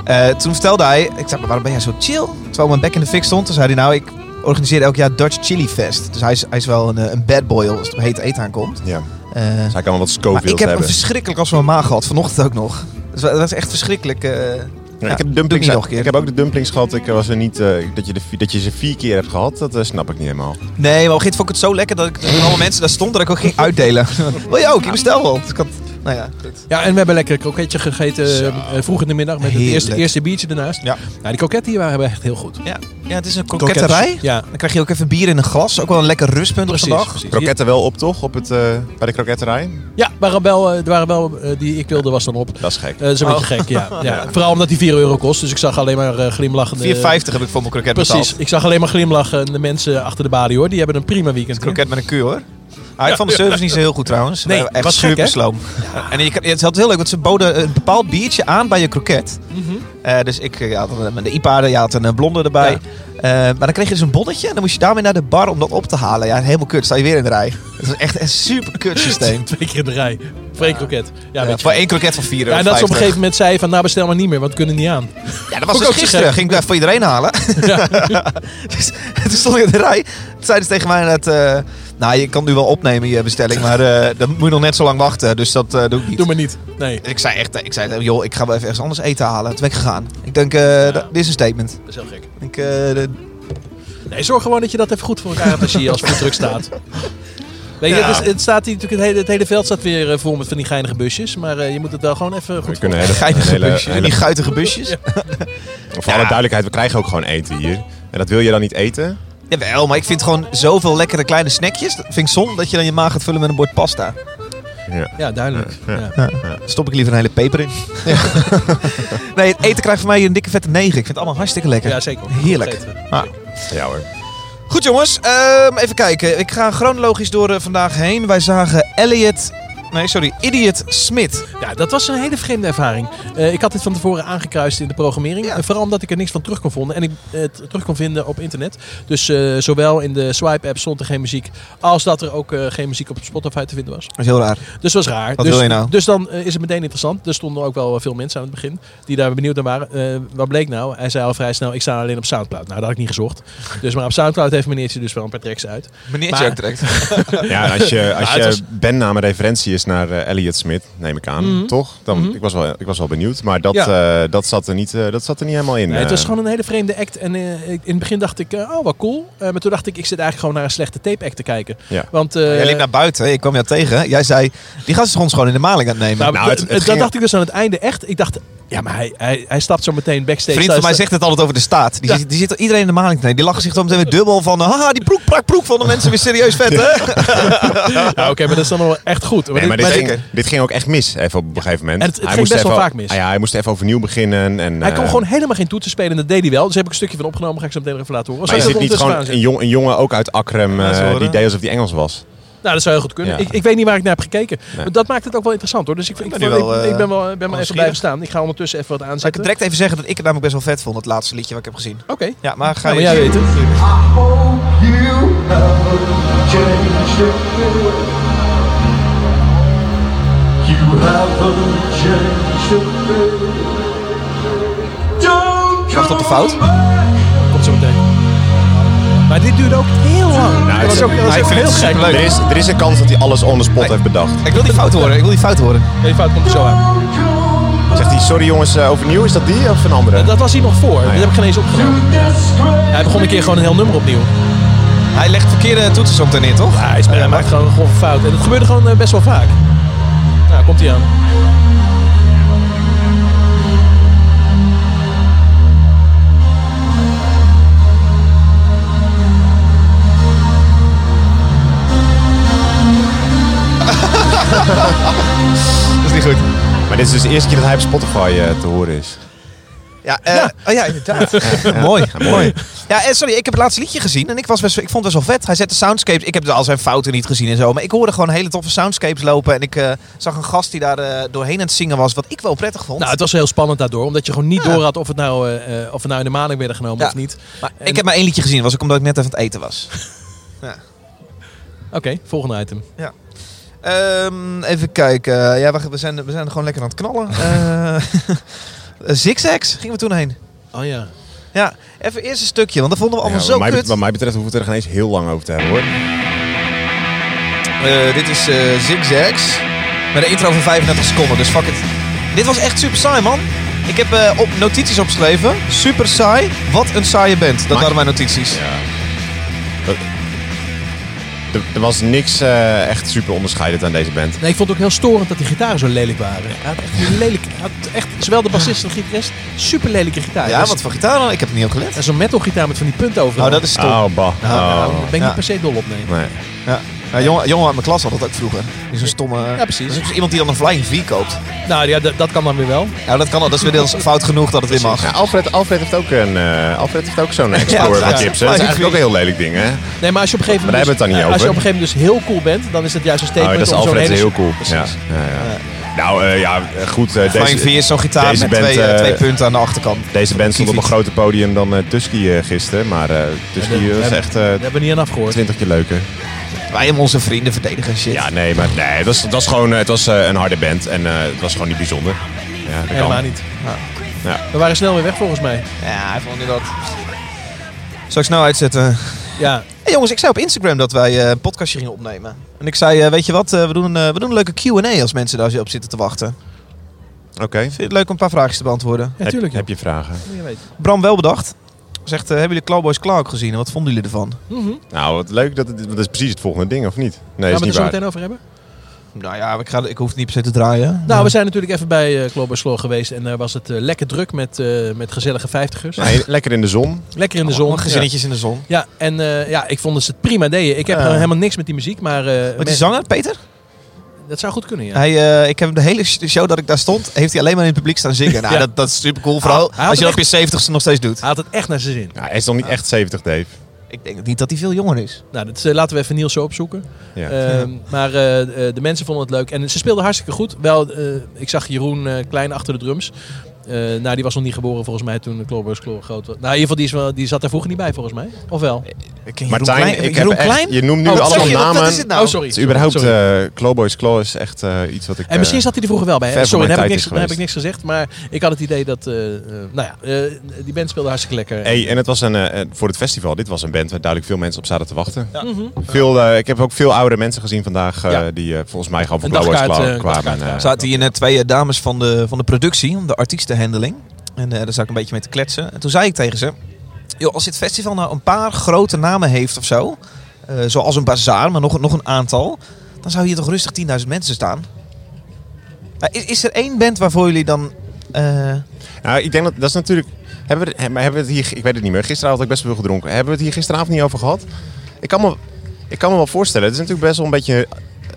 B: Eh, toen vertelde hij, ik zei, maar waarom ben jij zo chill? Terwijl mijn bek in de fik stond, toen zei hij, nou, ik organiseer elk jaar Dutch Chili Fest. Dus hij is, hij is wel een, een bad boy als het op hete eten aankomt.
C: Ja. Dus hij kan wel wat
B: maar
C: Scoville
B: ik heb
C: hebben.
B: een verschrikkelijk als mijn maag gehad, vanochtend ook nog. Dus dat was echt verschrikkelijk.
C: Ja, ik, heb dumplings,
B: nog een keer.
C: ik heb ook de dumplings gehad. Ik was er niet, eh, dat, je de, dat je ze vier keer hebt gehad, dat eh, snap ik niet helemaal.
B: Nee, maar op een gegeven moment vond ik het zo lekker dat ik toen alle mensen daar stonden dat ik ook ging uitdelen. Wil je ook? Ik bestel wel. Dus ik had, nou ja, goed.
A: Ja, en we hebben lekker kroketje gegeten
B: Zo.
A: eh, vroeg in de middag met het eerste, eerste biertje ernaast.
B: Ja.
A: Nou, die kroketten hier waren echt heel goed.
B: Ja, ja, het is een kroketterij.
A: Ja,
B: Dan krijg je ook even bier in een glas. Ook wel een lekker rustpunt
A: precies.
B: op vandaag.
A: precies.
C: Kroketten wel op toch? Op het, eh, bij de kroketterij?
A: Ja, waren wel, eh, er waren wel die ik wilde was dan op.
C: Dat is gek.
A: Eh, dat is een
B: Oh.
A: beetje gek, ja. ja. Vooral omdat die 4 euro kost. Dus ik zag alleen maar eh, glimlachende...
B: 4,50 heb ik voor mijn kroket
A: Precies.
B: betaald.
A: Ik zag alleen maar glimlachende mensen achter de balie hoor. Die hebben een prima weekend.
B: Kroket met een kuur hoor. Hij vond de service niet zo heel goed trouwens.
A: Nee,
B: echt
A: was
B: super sloom. En je, het is altijd heel leuk, want ze boden een bepaald biertje aan bij je kroket.
A: Mhm.
B: Eh, dus ik eh, ja, had een- de IPA, je had een eh, blonde erbij.
A: Ja.
B: Maar dan kreeg je dus een bonnetje en dan moest je daarmee naar de bar om dat op te halen. Ja, helemaal kut. Sta je weer in de rij. Het is echt een super kut systeem.
A: Twee keer in de rij. Voor één kroket. Ja,
B: Ja, voor één kroket van 4 euro.
A: Ja, en dat ze op een gegeven moment zei van nou bestel maar niet meer, want we kunnen niet aan.
B: Ja, dat was
A: Ook
B: dus
A: ook
B: gisteren. Ging ik daar voor iedereen halen. dus, toen stond ik in de rij. Toen zeiden ze tegen mij net... eh, nou, je kan nu wel opnemen je bestelling, maar eh, dan moet je nog net zo lang wachten. Dus dat eh, doe ik niet.
A: Doe maar niet. Nee,
B: Ik zei echt, ik zei, joh, ik ga wel even ergens anders eten halen. Toen ben ik gegaan. Ik denk, eh, dit is een statement.
A: dat is heel gek.
B: Ik, eh, de-
A: Nee, zorg gewoon dat je dat even goed voor elkaar hebt als je hier als voetdruk staat. Weet je,
B: Ja.
A: het, is- het staat hier natuurlijk, het hele, het hele veld staat weer eh, vol met van die geinige busjes. Maar eh, je moet het wel gewoon even
C: We
A: goed
C: kunnen hele,
B: geinige
C: hele-
B: busjes.
C: hele-
B: Die guitige busjes.
C: voor alle duidelijkheid, we krijgen ook gewoon eten hier. En dat wil je dan niet eten?
B: Jawel, maar ik vind gewoon zoveel lekkere kleine snackjes. Dat vind ik zonde dat je dan je maag gaat vullen met een bord pasta.
C: Ja.
A: Ja, duidelijk. Ja.
B: Stop ik liever een hele peper in. nee, het eten krijgt voor mij hier een dikke vette 9. Ik vind het allemaal hartstikke lekker.
A: Ja, zeker.
B: Heerlijk. Ah.
C: Ja hoor.
B: Goed jongens, ehm, even kijken. Ik ga chronologisch door eh, vandaag heen. Wij zagen Elliot... Nee, sorry. Idiot Smith.
A: Ja, dat was een hele vreemde ervaring. Eh, ik had dit van tevoren aangekruist in de programmering.
B: Ja.
A: En vooral omdat ik er niks van terug kon vinden. En ik eh, het terug kon vinden op internet. Dus eh, zowel in de Swipe-app stond er geen muziek. Als dat er ook eh, geen muziek op Spotify te vinden was.
B: Dat is heel raar.
A: Dus dat was raar.
B: Wat
A: dus,
B: wil je nou?
A: Dus dan eh, is het meteen interessant. Er stonden ook wel veel mensen aan het begin die daar benieuwd naar waren. Eh, wat bleek nou? Hij zei al vrij snel, ik sta alleen op Soundcloud. Nou, dat had ik niet gezocht. Dus maar op Soundcloud heeft meneertje dus wel een paar tracks uit.
B: Meneertje
A: Maar-
B: ook direct.
C: Ja, als je, als je
A: was-
C: bandnaam een referentie is naar eh, Elliot Smith, neem ik aan,
A: Mhm.
C: toch? Dan,
A: Mhm.
C: ik, was wel, ik was wel benieuwd, maar dat,
A: Ja.
C: eh, dat, zat er niet, eh, dat zat er niet helemaal in.
A: Nee, het was gewoon een hele vreemde act. En eh, in het begin dacht ik, eh, oh wat cool. Eh, maar toen dacht ik, ik zit eigenlijk gewoon naar een slechte tape act te kijken.
C: Ja.
A: Want, eh,
B: Jij liep naar buiten. Ik kwam jou tegen. Jij zei, die gast is ons gewoon in de maling aan het nemen.
A: nou,
C: Nou, het- het
A: dat
C: ging-
A: dacht ik dus aan het einde echt. Ik dacht, ja, maar hij, hij, hij stapt zo meteen backstage.
B: Vriend van mij
A: is-
B: zegt het altijd over de staat. Die,
A: Ja.
B: zit, die zit iedereen in de maling te nemen. Die lachen zich dan meteen weer dubbel van... Haha, die broek, prak, broek van de mensen weer serieus vet, hè?
A: Ja, Oké, maar dat is dan wel echt goed.
C: Nee, maar dit,
A: maar
C: ging,
B: zeker.
C: dit ging ook echt mis, even op een gegeven moment.
A: En het- het
C: Hij
A: ging
C: moest
A: best wel
C: even-
A: vaak mis.
C: Ah ja, hij moest even overnieuw beginnen. En,
A: Hij kon
C: eh,
A: gewoon helemaal geen toetsen spelen en dat deed hij wel. Dus heb ik een stukje van opgenomen. Ga ik zo meteen even laten horen.
C: Maar ziet
A: dat
C: niet gewoon een, jong, een jongen ook uit
B: ze
C: eh, die deed alsof hij Engels was.
A: Nou, dat zou heel goed kunnen.
C: Ja.
A: Ik, ik weet niet waar ik naar heb gekeken.
C: Nee.
A: Maar dat maakt het ook wel interessant hoor. Dus ik, ik,
B: ben
A: ik,
B: wel,
A: ik, ik ben wel, ben wel even blijven staan. Ik ga ondertussen even wat
B: Zal ik
A: aanzetten.
B: direct even zeggen dat ik het namelijk best wel vet vond, het laatste liedje wat ik heb gezien.
A: Oké.
B: Ja, maar ga
A: Nou,
B: je...
A: maar jij weet het.
B: Wacht op de fout.
A: Maar dit duurde ook heel lang.
C: Nou,
A: dat was ook, dat was ook heel gek.
B: superleuk.
C: Er is, er is een kans dat hij alles on the spot heeft bedacht.
B: Ik wil die fout horen. Ik wil die fout horen.
A: Nee, die fout komt er zo aan.
C: Zegt hij, sorry jongens, eh, overnieuw? Is dat die of een andere?
A: Dat was hier nog voor.
C: ja.
A: Dat heb ik geen eens opgenomen. Hij begon een keer gewoon een heel nummer opnieuw.
B: Hij legt verkeerde toetsen soms neer, toch?
A: Ja, hij, speelt, hij maakt gewoon een grove fout. En dat gebeurde gewoon eh, best wel vaak. Nou, komt hij aan.
C: Dit is dus de eerste keer dat hij op Spotify eh, te horen is.
B: Ja, eh, oh ja, inderdaad. mooi, mooi. Ja, eh, sorry, ik heb het laatste liedje gezien en ik, was best, ik vond het best wel vet. Hij zette soundscapes. Ik heb al zijn fouten niet gezien en zo, maar ik hoorde gewoon hele toffe soundscapes lopen. En ik eh, zag een gast die daar doorheen aan het zingen was, wat ik wel prettig vond.
A: Nou, het was heel spannend daardoor. Omdat je gewoon niet door had of het nou, of het nou in de maling werden genomen
B: Ja.
A: of niet.
B: maar
A: en-
B: ik heb maar één liedje gezien, was ook omdat ik net even aan het eten was.
A: Oké, volgende item.
B: Ehm, even kijken. Ja, we, we, zijn, we zijn gewoon lekker aan het knallen. Eh Zigzags gingen we toen heen.
A: Oh ja.
B: Ja, even eerst een stukje, want dat vonden we allemaal
C: Ja,
B: zo
C: mij,
B: kut.
C: wat mij betreft hoeven we het er geen eens heel lang over te hebben hoor.
B: Eh, dit is eh Zigzags. Met een intro van 35 seconden, dus fuck it. Dit was echt super saai, man. Ik heb eh, op notities opgeschreven. Super saai. Wat een saaie band. Dat waren mijn notities.
C: Er, er was niks eh, echt super onderscheidend aan deze band.
A: Nee, ik vond het ook heel storend dat die gitaren zo lelijk waren. Hij had echt, een lelijk, had echt zowel de bassist als de gitarist, super lelijke gitaar.
B: Ja,
A: Dus-
B: wat voor gitaar dan? Ik heb er niet op gelet.
A: En zo'n metal gitaar met van die punten overal.
B: Oh, dat is stom.
C: Oh, bah.
A: Nou, nou,
C: Oh.
A: daar ben ik
B: Ja.
A: niet per se dol op, nee.
C: Nee.
B: Ja. Ja, jongen, jongen uit mijn klas had dat ook vroeger. Die is een stomme...
A: Ja, precies.
B: Dat is ook iemand die dan een Flying V koopt.
A: Nou ja, dat, dat kan dan weer wel.
B: Ja, dat kan al. Dat is weer deels fout genoeg dat het weer mag.
C: Ja, Alfred, Alfred heeft ook, een, eh, Alfred heeft ook zo'n Explorer
B: Ja,
C: van
B: ja.
C: Gibson. Dat is eigenlijk ook een heel lelijk ding, hè?
A: Nee, maar als je op een gegeven
C: Maar daar
A: moment,
C: hebben we het dan niet
A: dus, als je op een gegeven moment dus heel cool bent, dan is het juist een
C: Oh,
A: statement
C: dat is
A: om zo'n
C: Alfred
A: hele...
C: heel cool. Ja,
A: Precies.
C: ja, ja. Nou, eh, ja, goed. eh,
B: Flying V
C: deze,
B: is zo'n gitaar met
C: band,
B: twee, twee punten aan de achterkant.
C: deze band stond op een groter podium dan Tusky gisteren. Maar eh Tusky
A: Ja, dat-
C: was
A: ja,
C: echt
A: Daar hebben we niet aan afgehoord.
C: 20 keer leuker.
B: Wij hebben onze vrienden verdedigen en shit.
C: Ja, nee, maar nee, het was, het was gewoon eh, het was, eh, een harde band. En eh, het was gewoon niet bijzonder. Ja, dat
A: Helemaal
C: kan.
A: niet.
C: Ja.
A: We waren snel weer weg volgens mij.
B: Ja, hij vond dat. Zal ik snel uitzetten?
A: Ja,
B: Hey jongens, ik zei op Instagram dat wij eh, een podcastje gingen opnemen. En ik zei, eh, weet je wat, we, doen een, we doen een leuke Q&A als mensen daar op zitten te wachten.
C: Oké.
B: Vind je het leuk om een paar vraagjes te beantwoorden?
A: ja tuurlijk.
C: Heb, heb je vragen?
A: Je weet.
B: Bram wel bedacht. Zegt, eh, hebben jullie Clawboys Clark gezien en wat vonden jullie ervan?
A: Mhm.
C: Nou, wat leuk. Dat, het- dat is precies het volgende ding, of niet? Nee,
A: Gaan
C: is
A: we het er zo meteen over hebben?
B: Nou ja, ik, ga, ik hoef het niet per se te draaien.
A: Nou, we zijn natuurlijk even bij uh, Club Sloor geweest en daar was het eh, lekker druk met, eh, met gezellige vijftigers.
C: Nee, lekker in de zon.
A: Lekker in de zon.
B: Gezinnetjes in de zon.
A: Ja, en eh, ja, ik vond dat ze het prima deden. Ik heb helemaal niks met die muziek, maar... eh,
B: Met die zanger, Peter?
A: Dat zou goed kunnen, ja.
B: Hij, eh, ik heb hem de hele sh- show dat ik daar stond, heeft hij alleen maar in het publiek staan zingen. Nou,
A: Ja.
B: dat, dat is super cool. Vooral
A: hij
B: als je dat op je 70ste nog steeds doet.
A: Hij had het echt naar zijn zin.
C: Ja, hij is nog niet echt 70, Dave.
B: Ik denk niet dat hij veel jonger is.
A: Nou, dat eh, laten we even Niels zo opzoeken.
C: Ja.
A: Ehm, maar eh, de mensen vonden het leuk. En ze speelden hartstikke goed. Wel, eh, ik zag Jeroen eh, Klein achter de drums. Eh, nou, die was nog niet geboren volgens mij toen de Kloor groot was. Nou, in ieder geval, die, is wel, die zat er vroeger niet bij volgens mij. Of wel?
C: Martijn, ik
B: Jeroen
C: heb echt-
B: Klein?
C: je noemt nu
B: Oh,
C: allemaal namen.
B: Wat is het nou?
A: Oh, sorry.
C: Het is überhaupt,
A: Sorry.
C: Clawboys Claw is echt eh, iets wat ik...
A: En misschien
C: eh,
A: zat hij er vroeger wel bij. Sorry, dan heb, ik niks, dan heb ik niks gezegd. Maar ik had het idee dat... nou ja, eh, die band speelde hartstikke lekker.
C: Hey, en het was een, eh, voor het festival, dit was een band waar duidelijk veel mensen op zaten te wachten.
A: Mhm.
C: Veel, eh, ik heb ook veel oudere mensen gezien vandaag eh,
A: Ja.
C: die volgens mij gewoon voor Clawboys Claw
A: eh,
C: kwamen.
A: ja.
B: zaten hier net twee dames van de, van de productie, de artiestenhandeling. En eh, daar zat ik een beetje mee te kletsen. En toen zei ik tegen ze, joh, als dit festival nou een paar grote namen heeft of zo, eh, zoals een bazaar, maar nog, nog een aantal, dan zou hier toch rustig 10.000 mensen staan. Is, is er één band waarvoor jullie dan... eh,
C: Nou, ik denk dat dat is natuurlijk. Hebben we, hebben we het hier. Ik weet het niet meer. Gisteravond had ik best wel veel gedronken. Hebben we het hier gisteravond niet over gehad? Ik kan me, ik kan me wel voorstellen. Het is natuurlijk best wel een beetje.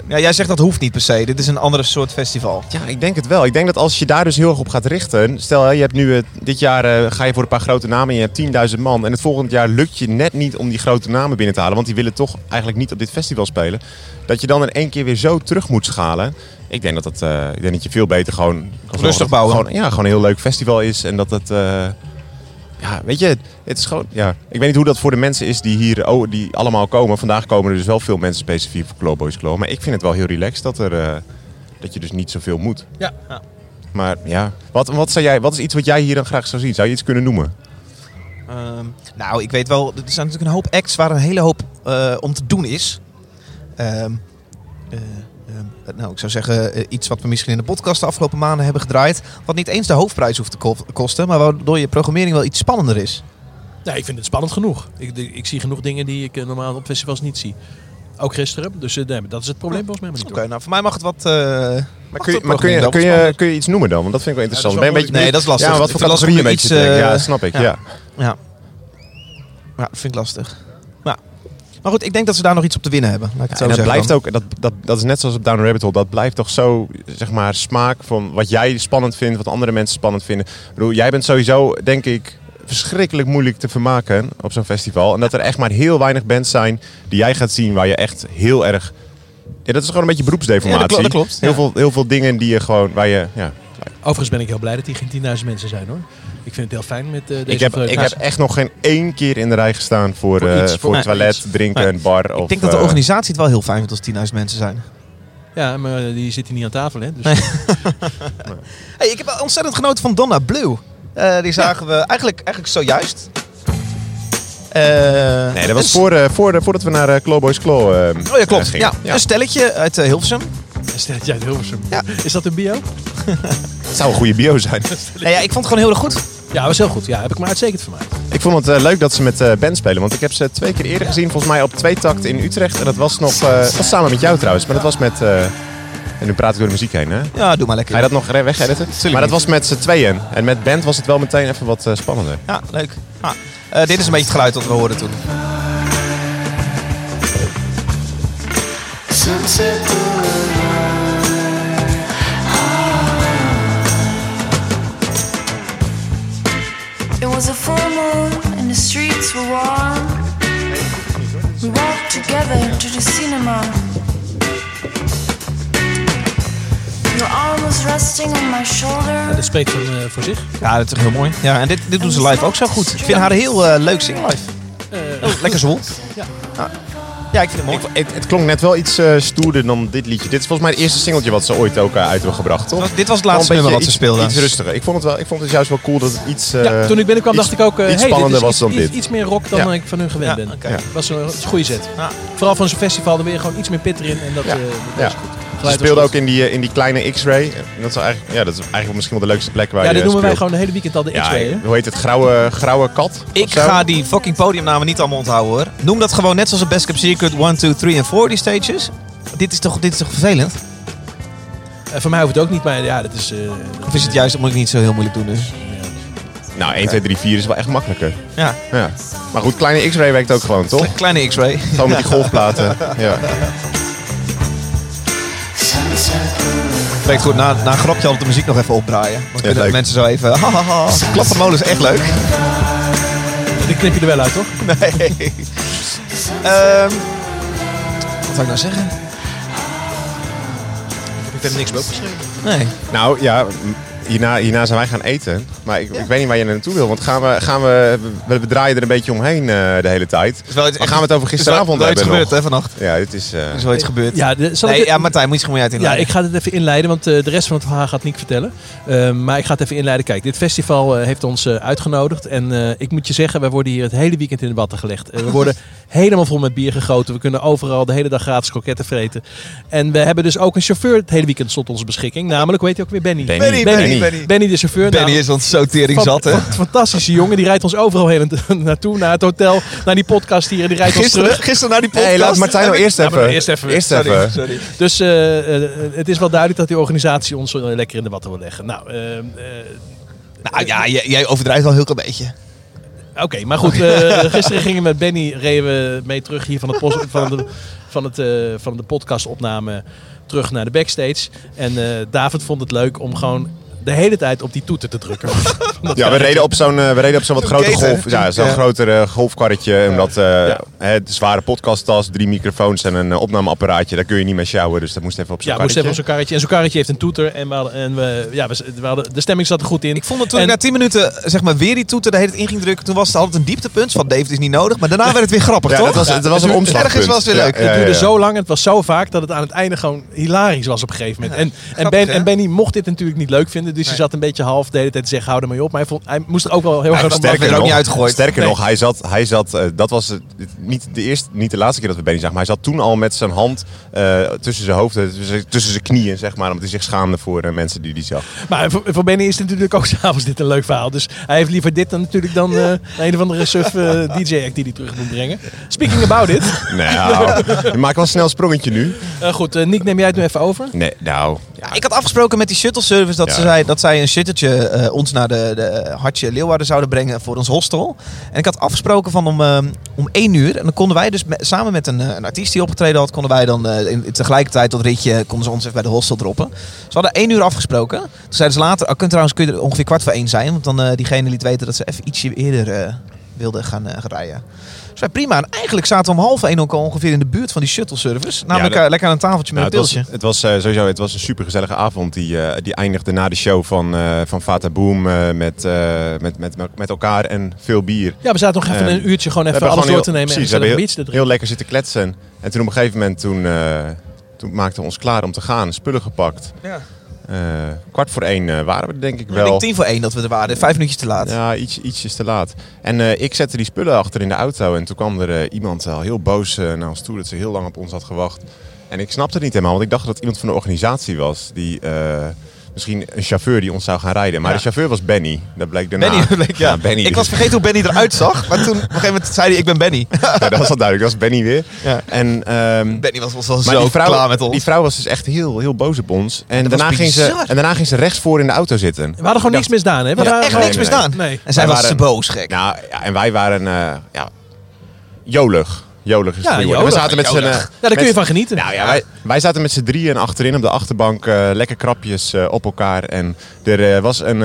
B: Ja, jij zegt dat hoeft niet per se. Dit is een andere soort festival.
C: Ja, ik denk het wel. Ik denk dat als je daar dus heel erg op gaat richten. Stel, je hebt nu eh, dit jaar eh, ga je voor een paar grote namen en je hebt 10.000 man. En het volgend jaar lukt je net niet om die grote namen binnen te halen. Want die willen toch eigenlijk niet op dit festival spelen. Dat je dan in één keer weer zo terug moet schalen. Ik denk dat, dat, eh, ik denk dat je veel beter gewoon... het
B: bouwen.
C: Gewoon, ja, gewoon een heel leuk festival is. En dat het... ja, weet je, het is gewoon... Ja, ik weet niet hoe dat voor de mensen is die hier oh, die allemaal komen. Vandaag komen er dus wel veel mensen specifiek voor Clawboys Claw. Maar ik vind het wel heel relaxed dat, er, eh, dat je dus niet zoveel moet.
A: Ja.
C: Maar ja, wat, wat, zou jij, wat is iets wat jij hier dan graag zou zien? Zou je iets kunnen noemen?
B: Ehm, nou, ik weet wel, er zijn natuurlijk een hoop acts waar een hele hoop eh, om te doen is. Ehm, eh, nou, ik zou zeggen, eh, iets wat we misschien in de podcast de afgelopen maanden hebben gedraaid. Wat niet eens de hoofdprijs hoeft te ko- kosten, maar waardoor je programmering wel iets spannender is.
A: Nee, ik vind het spannend genoeg. Ik, ik zie genoeg dingen die ik eh, normaal op festivals niet zie. Ook gisteren. Dus eh, nee, dat is het probleem volgens mij.
B: Oké, nou voor mij mag het wat. eh,
C: Maar kun je, maar kun, je, kun, je, kun je iets noemen dan? Want dat vind ik wel interessant.
A: Ja,
C: ben
A: dat
C: je
A: is
C: een
A: wel
C: beetje,
B: Nee, dat is lastig.
C: Ja, wat voor
B: vind lastig
C: categorie
B: om
C: een beetje
B: eh,
C: Ja, snap ik.
B: ja.
C: Ja.
B: Ja. Ja, dat vind ik lastig. Maar goed, ik denk dat ze daar nog iets op te winnen hebben. Laat ik het zo
C: en dat
B: zeggen
C: blijft
B: dan.
C: ook, dat, dat, dat is net zoals op Down the Rabbit Hole, dat blijft toch zo, zeg maar, smaak van wat jij spannend vindt, wat andere mensen spannend vinden. Ik bedoel, jij bent sowieso, denk ik, verschrikkelijk moeilijk te vermaken op zo'n festival. En dat er echt maar heel weinig bands zijn die jij gaat zien waar je echt heel erg... Ja, dat is gewoon een beetje beroepsdeformatie.
B: Ja, dat klopt, dat klopt,
C: Heel,
B: ja.
C: veel, heel veel dingen die je gewoon, waar je... Ja,
A: Overigens ben ik heel blij dat hier geen 10.000 mensen zijn hoor. Ik vind het heel fijn met eh, deze
C: ik heb, ik heb echt nog geen één keer in de rij gestaan voor,
A: Voor
C: eh,
A: iets,
C: voor,
A: voor- nee,
C: toilet,
A: iets.
C: drinken,
A: Nee.
C: een bar.
B: Ik
C: of,
B: denk dat de
C: eh,
B: organisatie het wel heel fijn vindt als 10.000 mensen zijn.
A: Ja, maar die zit hier niet aan tafel hè. Dus
B: Hey, ik heb ontzettend genoten van Donna Blue. Eh, die zagen we eigenlijk, eigenlijk zojuist. Eh,
C: Nee, dat was voor, eh, voor, de- voordat we naar eh, Clawboys Claw eh,
B: Oh ja, klopt. Ja, Een stelletje uit Hilversum.
A: Stel jij uit Hilversum.
B: Ja.
A: Is dat een bio?
C: Het zou een goede bio zijn.
B: Nou ja, ik vond het gewoon heel erg goed.
A: Ja, was heel goed. Ja, heb ik me uitstekend vermaakt.
C: Ik vond het eh, leuk dat ze met eh band spelen. Want ik heb ze twee keer eerder gezien. Volgens mij op twee takt in Utrecht. En dat was nog eh, dat was samen met jou trouwens. Maar dat was met... eh, en nu praat ik door de muziek heen, hè?
B: Ja, doe maar lekker.
C: Ga je dat nog wegediten? Maar dat was met z'n tweeën. En met band was het wel meteen even wat eh, spannender.
B: Ja, leuk. Ah, eh, dit is een beetje het geluid dat we hoorden toen.
E: Was a full moon and the streets were warm. We walked together to the cinema. Your arm was resting on my shoulder.
A: Dat spreekt van, eh, voor zich.
B: Ja, dat is toch heel mooi. Ja, en dit, dit doen ze live ook zo goed. Ik vind haar heel eh, leuk zingen live.
A: Eh,
B: Oh, lekker zwoel.
A: Ja.
B: ja, ik vind het mooi.
C: Ik, het, het klonk net wel iets eh, stoerder dan dit liedje. Dit is volgens mij het eerste singeltje wat ze ooit ook eh, uit hebben gebracht, toch?
B: Dit was het laatste nummer wat ze speelden.
C: Iets, iets rustiger. Ik vond, het wel, ik vond het juist wel cool dat het iets... eh,
A: ja, toen ik binnenkwam
C: iets-
A: dacht ik ook, eh
C: iets
A: hey,
C: spannender was
A: iets,
C: dan
A: iets,
C: dit.
A: iets meer rock dan
C: Ja.
A: ik van hun gewend
B: Ja,
A: ben.
C: Ja.
A: Dat was een, goede set.
B: Ja.
A: Vooral van zo'n festival, dan weer gewoon iets meer pit erin. En dat,
C: Ja.
A: eh, dat
C: Ja.
A: is goed.
C: Ze speelden
A: goed.
C: ook in die, eh, in die kleine X-Ray. Dat is, eigenlijk, ja, dat is eigenlijk misschien wel de leukste plek waar
A: Ja,
C: je
A: dit noemen wij gewoon de hele weekend al de
C: Ja,
A: X-Ray. hè?
C: hoe heet het? Grauwe, grauwe kat?
B: Ik ga die fucking podiumnamen niet allemaal onthouden hoor. Noem dat gewoon net zoals een Best Kept Secret 1, 2, 3 en 4 die stages. Dit is toch, dit is toch vervelend?
A: Eh, voor mij hoeft het ook niet, maar ja, dat is... eh,
B: Of is het juist, dat moet ik niet zo heel moeilijk doen dus.
C: Nou, 1, 2, 3, 4 is wel echt makkelijker.
B: Ja,
C: Ja. Maar goed, kleine X-ray werkt ook gewoon, toch?
B: kleine X-ray.
C: Gewoon met die golfplaten. Ja.
B: Werkt goed, na, na een grapje altijd de muziek nog even opdraaien. Dan kunnen
C: leuk.
B: mensen zo even... Hahaha, klap van molen is echt leuk.
A: Die knip je er wel uit, toch?
B: Nee. Ehm, wat zou ik nou zeggen?
A: Ik heb verder niks meer opgeschreven.
B: Nee.
C: Nou ja, hierna, hierna zijn wij gaan eten. Maar ik, ik weet niet waar je naartoe wil. Want gaan we, gaan we, we, we draaien er een beetje omheen eh, de hele tijd.
B: Is wel iets,
C: gaan we het over gisteravond
B: is wel, iets
C: hebben
B: gebeurd hè, vannacht.
C: Ja, dit is... eh,
B: Er is wel iets gebeurd.
A: Ja, de, zal ik
B: nee, ja, Martijn, moet je gewoon uit
A: Ja,
B: inleiden.
A: ik ga het even inleiden, want eh, de rest van het verhaal gaat Nick vertellen. Eh, maar ik ga het even inleiden. Kijk, dit festival eh, heeft ons eh, uitgenodigd. En eh, ik moet je zeggen, wij worden hier het hele weekend in de watten gelegd. We worden helemaal vol met bier gegoten. We kunnen overal de hele dag gratis kroketten vreten. En we hebben dus ook een chauffeur het hele weekend tot onze beschikking. Namelijk, hoe heet hij ook weer? Benny.
C: Benny,
B: Benny,
A: Benny.
B: Benny.
A: Benny de chauffeur.
B: Benny
A: Nou,
B: is ons zo tering zat, hè?
A: fan- Fantastische jongen. Die rijdt ons overal heen en naartoe. Naar het hotel, naar die podcast hier. En die rijdt ons
B: Gisteren,
A: terug.
B: gisteren naar die podcast.
C: hey, laat Martijn nou eerst
A: Ja,
C: even.
A: eerst even.
C: Eerst
B: Sorry,
C: even.
B: sorry.
A: Dus eh, eh, het is wel duidelijk dat die organisatie ons eh, lekker in de watten wil leggen. Nou, eh, eh,
B: Nou ja, jij, jij overdrijft wel heel klein beetje.
A: Oké, maar goed. eh, gisteren gingen we met Benny reden we mee terug hier van, het pos- van, de, van, het, eh, van de podcastopname terug naar de backstage. En eh, David vond het leuk om gewoon de hele tijd op die toeter te drukken.
C: Ja, we reden op zo'n eh, we reden op zo'n wat
B: Een
C: groter
B: gate, hè?
C: golf. Ja, zo'n
B: Ja.
C: groter eh, golfkarretje. Omdat eh, hè, de zware podcasttas, drie microfoons en een opnameapparaatje. Daar kun je niet mee sjouwen. Dus dat moest even op zo'n
A: Ja, moest
C: karretje.
A: even op zo'n karretje. En zo'n karretje heeft een toeter. En, we hadden, en we, ja, we, we hadden, de stemming zat er goed in.
B: Ik vond het toen
A: En-
B: ik na 10 minuten zeg maar, weer die toeter de hele tijd in ging drukken. Toen was het altijd een dieptepunt van David is niet nodig. Maar daarna werd het weer grappig,
C: Ja,
B: toch?
C: dat was, het was een
B: het-
C: omslagpunt.
B: ergens was het weer
C: Ja,
B: leuk.
C: ja,
A: Het duurde zo lang en het was zo vaak dat het aan het einde gewoon hilarisch was op een gegeven moment. En, en,
B: grappig,
A: ben, en Benny mocht dit natuurlijk niet leuk vinden, dus hij zat een beetje half de hele tijd te zeggen, hou er maar op. Maar hij, vond, hij moest er ook wel heel erg
B: was
A: van
B: sterk. werd er ook niet uitgegooid.
C: Sterker
A: Nee.
C: nog, hij zat, hij zat eh, dat was niet, de eerste, niet de laatste keer dat we Benny zagen, maar hij zat toen al met zijn hand eh, tussen zijn hoofd, eh, tussen, tussen zijn knieën, zeg maar, omdat hij zich schaamde voor eh, mensen die hij zag.
A: Maar voor, voor Benny is het natuurlijk ook s'avonds dit een leuk verhaal. Dus hij heeft liever dit dan natuurlijk dan eh, een of andere suf DJ-act die hij terug moet brengen. Speaking about it.
C: Nou, je maakt wel snel een sprongetje nu.
A: Eh, goed, Nick, neem jij het nu even over?
C: Nee, nou,
B: Ja, ik had afgesproken met die shuttle service dat,
C: Ja.
B: ze zei, dat zij een shuttertje eh, ons naar de, de Hartje Leeuwarden zouden brengen voor ons hostel. En ik had afgesproken van om, ehm, om één uur. En dan konden wij dus me- samen met een, eh, een artiest die opgetreden had, konden wij dan eh, in, tegelijkertijd dat ritje, konden ze ons even bij de hostel droppen. Ze hadden één uur afgesproken. Toen zeiden ze later, oh, kunt trouwens kun je er ongeveer kwart voor één zijn. Want dan eh, diegene liet weten dat ze even ietsje eerder eh, wilden gaan, eh, gaan rijden. Dus wij prima. En eigenlijk zaten we om half één ook al ongeveer in de buurt van die shuttle service. Namelijk
C: dat-
B: eh, lekker aan een tafeltje met
C: Nou,
B: een
C: het was,
B: pilsje.
C: het was eh, sowieso het was een super gezellige avond. Die, eh, die eindigde na de show van, eh van Fata Boom met, eh, met, met, met elkaar en veel bier.
A: Ja, we zaten nog even een uurtje gewoon even alles door te nemen
C: precies,
A: en
C: we hebben heel, lekker zitten kletsen. En toen op een gegeven moment toen, eh, toen maakten we ons klaar om te gaan. Spullen gepakt.
B: Ja.
C: Eh, kwart voor één eh, waren we er denk ik
B: Ik
C: wel.
B: denk tien voor één dat we er waren. Vijf minuutjes te laat.
C: Ja, iets, ietsjes te laat. En eh, ik zette die spullen achter in de auto. En toen kwam er iemand al heel boos naar ons toe dat ze heel lang op ons had gewacht. En ik snapte het niet helemaal, want ik dacht dat het iemand van de organisatie was. Die, misschien een chauffeur die ons zou gaan rijden. Maar
B: Ja.
C: de chauffeur was Benny. Dat bleek daarna.
B: Benny, bleek, ja.
C: Benny.
B: Ik was vergeten hoe Benny eruit zag. Maar toen op een gegeven moment zei hij, ik ben Benny.
C: Ja, dat was al duidelijk. Dat was Benny weer.
B: Ja.
C: En, ehm,
B: Benny was, was al
C: maar
B: zo
C: die vrouw,
B: klaar met ons.
C: die vrouw was dus echt heel, heel boos op ons. En
B: dat
C: daarna, ging ze, en daarna ging ze rechts voor in de auto zitten.
A: We hadden gewoon niks misdaan, hè? We
B: Ja,
A: waren-
B: echt
C: nee,
B: niks
C: nee,
B: misdaan.
A: Nee.
B: En zij
C: Wij
B: was
C: waren-
B: boos gek.
C: Nou, ja, en wij waren eh, ja, jolig. Jolig is
A: Ja,
C: het
A: jolig.
C: We zaten met z'n... Eh,
A: Ja, daar kun je van genieten.
C: Nou ja, wij, wij zaten met z'n drieën achterin op de achterbank. eh, lekker krapjes eh, op elkaar. En er eh, was een...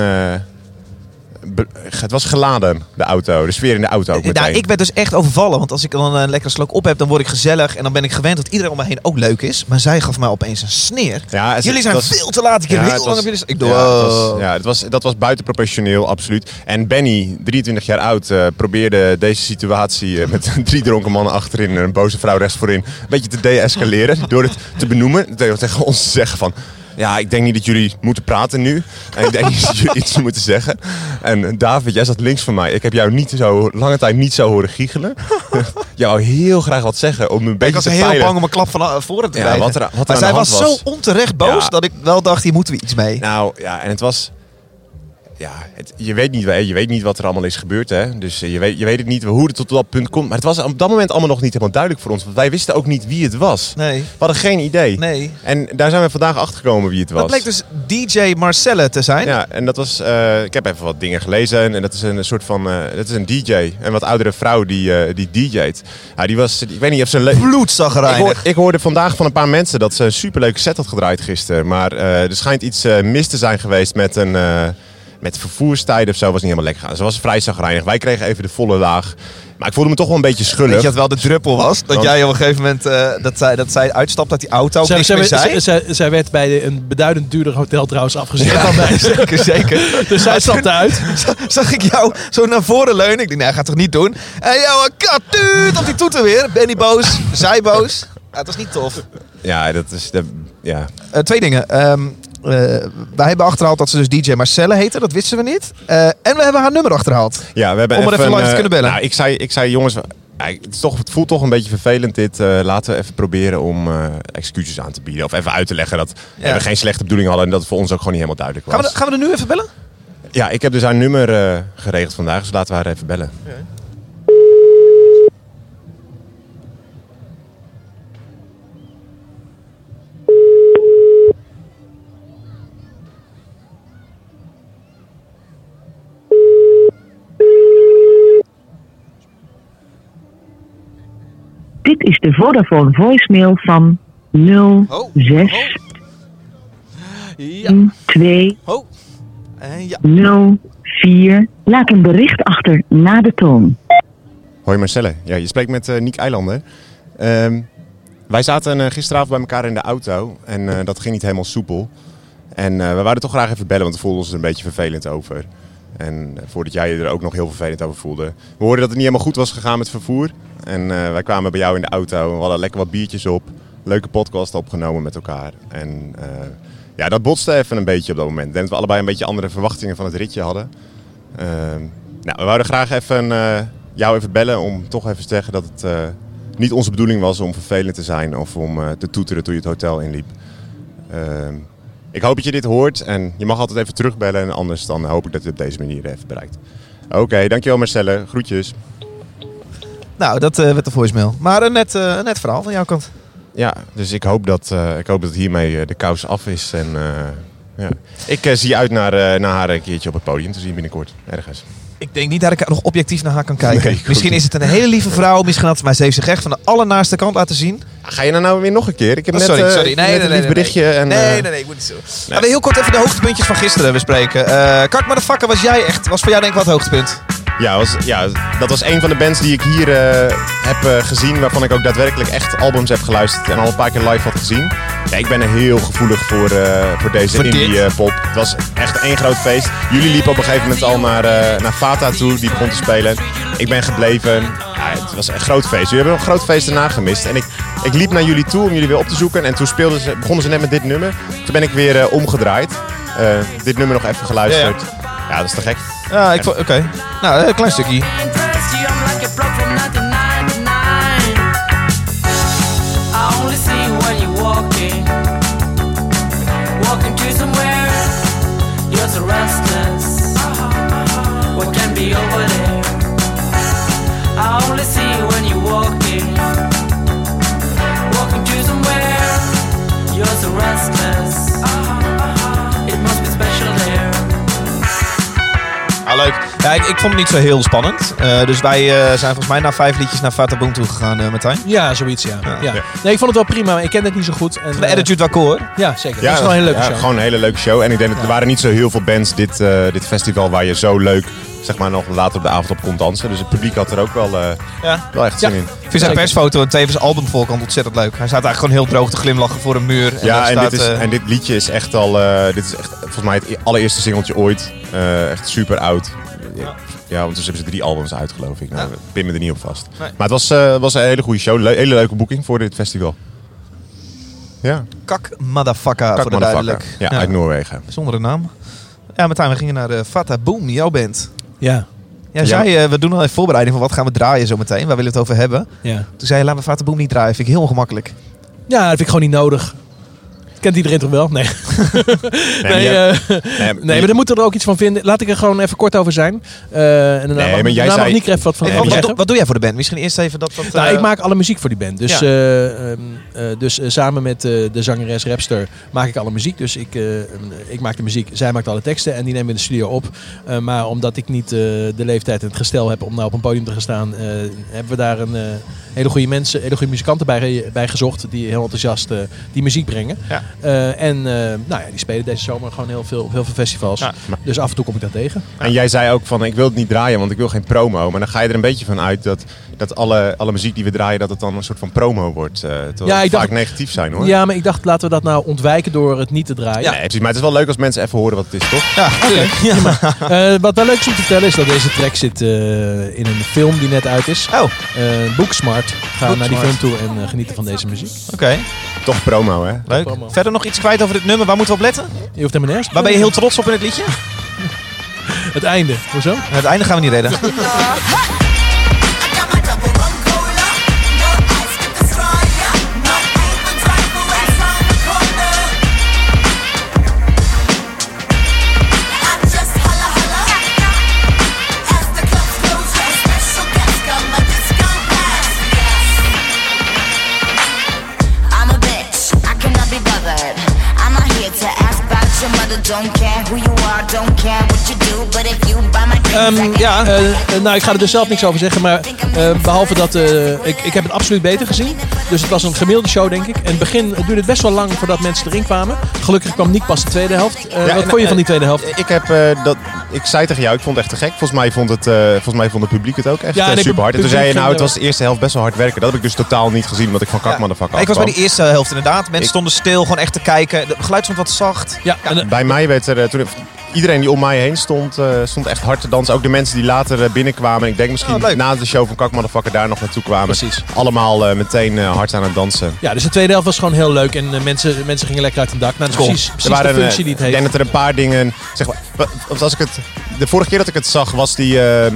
C: eh, het was geladen, de auto. De sfeer in de auto ook meteen.
B: Nou, ik werd dus echt overvallen. Want als ik dan een lekkere slok op heb, dan word ik gezellig. En dan ben ik gewend dat iedereen om me heen ook leuk is. Maar zij gaf mij opeens een sneer.
C: Ja, het-
B: Jullie zijn
C: was-
B: veel te laat. Ik heb
C: Ja,
B: heel
C: het
B: lang
C: was-
B: op jullie... Ik doe...
C: ja, het was,
B: oh.
C: ja, het was, dat was buitenproportioneel, absoluut. En Benny, 23 jaar oud, eh, probeerde deze situatie eh, met drie dronken mannen achterin en een boze vrouw rechts voorin een beetje te deescaleren. door het te benoemen. Tegen tegen ons te zeggen van... Ja, ik denk niet dat jullie moeten praten nu. En ik denk niet dat jullie iets moeten zeggen. En David, jij zat links van mij. Ik heb jou niet zo lange tijd niet zo horen giechelen. jij wou heel graag wat zeggen om een beetje
B: Ik was
C: te
B: heel
C: peilen.
B: bang om een klap van eh, voren te
C: Ja,
B: krijgen.
C: wat er- wat er
B: maar zij was, zo onterecht boos
C: Ja.
B: dat ik wel dacht, hier moeten we iets mee.
C: Nou ja, en het was. Ja, het, je, weet niet, je weet niet wat er allemaal is gebeurd. Hè? Dus eh, je weet, je weet het niet hoe het tot dat punt komt. Maar het was op dat moment allemaal nog niet helemaal duidelijk voor ons. Want wij wisten ook niet wie het was.
B: Nee.
C: We hadden geen idee.
B: Nee.
C: En daar zijn we vandaag achter gekomen wie het was.
B: Dat bleek dus DJ Marcelle te zijn.
C: Ja, en dat was. eh, ik heb even wat dingen gelezen. En dat is een soort van. eh, dat is een DJ. Een wat oudere vrouw die, eh die DJ't. Ja, die was. Ik weet niet of ze. le- Ik, hoor, ik hoorde vandaag van een paar mensen dat ze een superleuke set had gedraaid gisteren. Maar er schijnt iets mis te zijn geweest met een. Met vervoerstijden of zo was niet helemaal lekker gaan. Ze was vrij zagrijnig. Wij kregen even de volle laag. Maar ik voelde me toch wel een beetje schuldig.
B: Weet je wat wel de druppel was? Dat
C: Want-
B: jij op een gegeven moment eh, dat, zij, dat zij uitstapt uit die auto.
A: Zij, zij,
B: meer
A: zij,
B: zei.
A: zij- zij werd bij de- een beduidend duurder hotel trouwens afgezet
B: Ja,
A: dan wij.
B: zeker, zeker.
A: Dus zij stapte uit.
B: Zag ik jou zo naar voren leunen. Ik dacht, nee, hij gaat toch niet doen? En jou een katuut op die toeter weer. Benny boos, zij boos. Ja, het was niet tof.
C: Ja, dat is... De, ja.
B: Eh, twee dingen. Ehm, eh, wij hebben achterhaald dat ze dus DJ Marcelle heette. Dat wisten we niet. Eh, en we hebben haar nummer achterhaald.
C: ja, we hebben
B: Om er even live te
C: eh,
B: kunnen bellen.
C: Nou, ik zei, ik zei jongens... Het, is toch, het voelt toch een beetje vervelend dit. Eh, laten we even proberen om eh, excuses aan te bieden. Of even uit te leggen dat
B: Ja.
C: we geen slechte bedoeling hadden. En dat het voor ons ook gewoon niet helemaal duidelijk was.
B: Gaan we, gaan we er nu even bellen?
C: Ja, ik heb dus haar nummer eh, geregeld vandaag. Dus laten we haar even bellen.
J: Dit is de Vodafone voicemail van 06
B: Ja.
J: 2
B: Oh. En ja.
J: 04. Laat een bericht achter na de toon.
C: Hoi Marcelle. Ja, je spreekt met eh Niek Eilander. Ehm, wij zaten eh, gisteravond bij elkaar in de auto en eh, dat ging niet helemaal soepel. En eh, we wouden toch graag even bellen, want we voelden ons er een beetje vervelend over. En eh, voordat jij je er ook nog heel vervelend over voelde. We hoorden dat het niet helemaal goed was gegaan met vervoer. En eh, wij kwamen bij jou in de auto. We hadden lekker wat biertjes op. Leuke podcast opgenomen met elkaar. En eh, ja, dat botste even een beetje op dat moment. Ik denk dat we allebei een beetje andere verwachtingen van het ritje hadden. Ehm, nou, we wouden graag even jou even bellen om toch even te zeggen dat het niet onze bedoeling was om vervelend te zijn of om te toeteren toen je het hotel inliep. Ik hoop dat je dit hoort en je mag altijd even terugbellen en anders dan hoop ik dat je het op deze manier even bereikt. Oké, dankjewel Marcelle. Groetjes.
B: Nou, dat eh, werd de voicemail. Maar een net, eh, een net verhaal van jouw kant.
C: ja, dus ik hoop dat, eh, ik hoop dat hiermee de kous af is. En, ja. Ik zie uit naar, naar haar een keertje op het podium te zien binnenkort. Ergens.
B: Ik denk niet dat ik nog objectief naar haar kan kijken.
C: Nee,
B: misschien is het een hele lieve vrouw. Misschien had ze maar ze heeft zich echt van de allernaaste kant laten zien.
C: Ga je nou, nou weer nog een keer? Ik heb
B: Oh,
C: net,
B: sorry,
C: eh,
B: sorry. Nee,
C: net
B: nee,
C: een lief
B: nee,
C: berichtje. En,
B: nee,
C: eh,
B: nee, nee, ik moet niet zo. Laten we heel kort even de hoogtepuntjes van gisteren bespreken. Eh Kak maar de Fakker was jij echt, was voor jou denk ik het hoogtepunt.
C: Ja, was, ja, dat was een van de bands die ik hier eh, heb eh, gezien. Waarvan ik ook daadwerkelijk echt albums heb geluisterd. En al een paar keer live had gezien. Ja, ik ben er heel gevoelig voor, eh, voor deze
B: Voor
C: indie pop. Het was echt één groot feest. Jullie liepen op een gegeven moment al naar, naar Fata toe. Die begon te spelen. Ik ben gebleven. Ja, het was een groot feest. Jullie hebben een groot feest daarna gemist. En ik, ik liep naar jullie toe om jullie weer op te zoeken. En toen speelden ze, begonnen ze net met dit nummer. Toen ben ik weer omgedraaid. Dit nummer nog even geluisterd. Ja, dat is te gek.
B: Ja, ik oké. Nou, een klein stukje. Ja, ik, ik vond het niet zo heel spannend. Eh, dus wij eh, zijn volgens mij na vijf liedjes naar Fata Boom toe gegaan, eh Martijn.
A: Ja, zoiets, ja.
B: Ja.
A: ja. Nee, ik vond het wel prima, maar ik ken het niet zo goed. En,
B: De attitude wel cool, hoor.
A: Ja, zeker.
C: Ja,
A: dat is wel een hele leuke
C: ja,
A: show.
C: Gewoon een hele leuke show. En ik denk dat er waren niet zo heel veel bands dit, eh, dit festival waar je zo leuk zeg maar, nog later op de avond op kon dansen. Dus het publiek had er ook wel, eh,
B: Ja.
C: wel echt zin
A: Ja.
C: in.
B: Ik vind zijn persfoto en tevens albumvoorkant ontzettend leuk. Hij staat eigenlijk gewoon heel droog te glimlachen voor een muur. En
C: ja, en
B: staat,
C: dit, is, en dit liedje is echt al, eh, dit is echt volgens mij het allereerste singeltje ooit. Eh, echt super oud. Ja, want dus hebben ze drie albums uit, geloof ik. Nou, ik pin me er niet op vast.
B: Nee.
C: Maar het was, eh, was een hele goede show. Le- hele leuke boeking voor dit festival. Ja,
B: Kak Motherfucker,
C: Kak
B: voor de duidelijk.
C: Ja, uit Noorwegen.
B: Bijzondere naam. Ja, Martijn, we gingen naar de Fata Boom, jouw band.
A: Ja,
B: Ja, zei je, we doen al even voorbereiding van wat gaan we draaien zo meteen. Waar willen we het over hebben?
A: ja.
B: Toen zei je, laten we Fata Boom niet draaien. Vind ik heel ongemakkelijk.
A: ja, dat vind ik gewoon niet nodig. Kent iedereen toch wel? Nee. nee, eh,
C: Nee,
A: nee, maar dan moeten we er ook iets van vinden. Laat ik er gewoon even kort over zijn. Eh en daarna
C: Nee, maar jij
A: daarna mag
C: zei-
A: Nick even wat van
B: wat, doe- wat doe jij voor de band? Misschien eerst even dat... dat
A: Nou,
B: eh,
A: ik maak alle muziek voor die band. Dus,
B: Ja.
A: eh, ehm, eh, dus eh, samen met eh, de zangeres Rapster maak ik alle muziek. Dus ik, eh, ik maak de muziek, zij maakt alle teksten en die nemen we in de studio op. Eh, maar omdat ik niet eh, de leeftijd en het gestel heb om nou op een podium te gaan staan, eh, hebben we daar een eh, hele goede mensen, hele goede muzikanten bij, bij gezocht. Die heel enthousiast eh, die muziek brengen.
B: Ja.
A: Eh, en eh, nou ja, die spelen deze zomer gewoon heel veel op heel veel festivals.
B: Ja.
A: Dus af en toe kom ik daar tegen.
C: En jij zei ook van, ik wil het niet draaien, want ik wil geen promo. Maar dan ga je er een beetje van uit dat, dat alle, alle muziek die we draaien, dat het dan een soort van promo wordt. eh terwijl
A: Ja, dacht-
C: vaak negatief zijn hoor.
A: Ja, maar ik dacht laten we dat nou ontwijken door het niet te draaien.
C: Nee, precies. Maar het is wel leuk als mensen even horen wat het is, toch?
B: Ja, tuurlijk.
A: Eh, wat wel leuk is om te vertellen is dat deze track zit eh, in een film die net uit is.
B: Oh,
A: Eh Booksmart. Ga naar die
B: Booksmart.
A: film toe en eh, genieten van deze muziek.
B: oké.
C: Toch promo, hè?
B: Leuk.
A: Promo.
B: Verder nog iets kwijt over dit nummer? Waar moeten we op letten?
A: Je hoeft helemaal nergens.
B: Waar ben je heel trots op in het liedje?
A: Het einde. Hoezo?
B: Het einde gaan we niet redden.
K: Can
A: ja, eh, nou ik ga er dus zelf niks over zeggen, maar eh, behalve dat eh, ik, ik heb het absoluut beter gezien. Dus het was een gemiddelde show denk ik. In het begin duurde het best wel lang voordat mensen erin kwamen. Gelukkig kwam Nick pas de tweede helft. Eh,
C: Ja,
A: wat
C: en,
A: vond je van die tweede helft?
C: Ik, heb, eh, dat, ik zei tegen jou, ik vond het echt te gek. Volgens mij vond het, eh, volgens mij vond het publiek het ook echt
A: Ja, nee,
C: super hard. En toen zei je, nou, het was de eerste helft best wel hard werken. Dat heb ik dus totaal niet gezien, omdat ik van Kakman de vak
B: ik was bij die eerste helft inderdaad. Mensen
C: Ik-
B: stonden stil, gewoon echt te kijken. De geluid stond wat zacht.
A: Ja, en,
C: Bij mij werd er, toen, iedereen die om mij heen stond, eh, stond echt hard te dansen. Ook de mensen die later eh, binnenkwamen. Ik denk misschien
B: Oh,
C: na de show van Vakker daar nog naartoe kwamen.
A: Precies.
C: Allemaal eh, meteen eh, hard aan het dansen.
A: ja, dus de tweede helft was gewoon heel leuk en mensen, mensen gingen lekker uit hun dak. Nou, dat is precies, precies
C: er waren,
A: de functie die het
C: ik
A: heeft.
C: denk dat er een paar dingen. Zeg maar, want als ik het, de vorige keer dat ik het zag, was die eh, eh,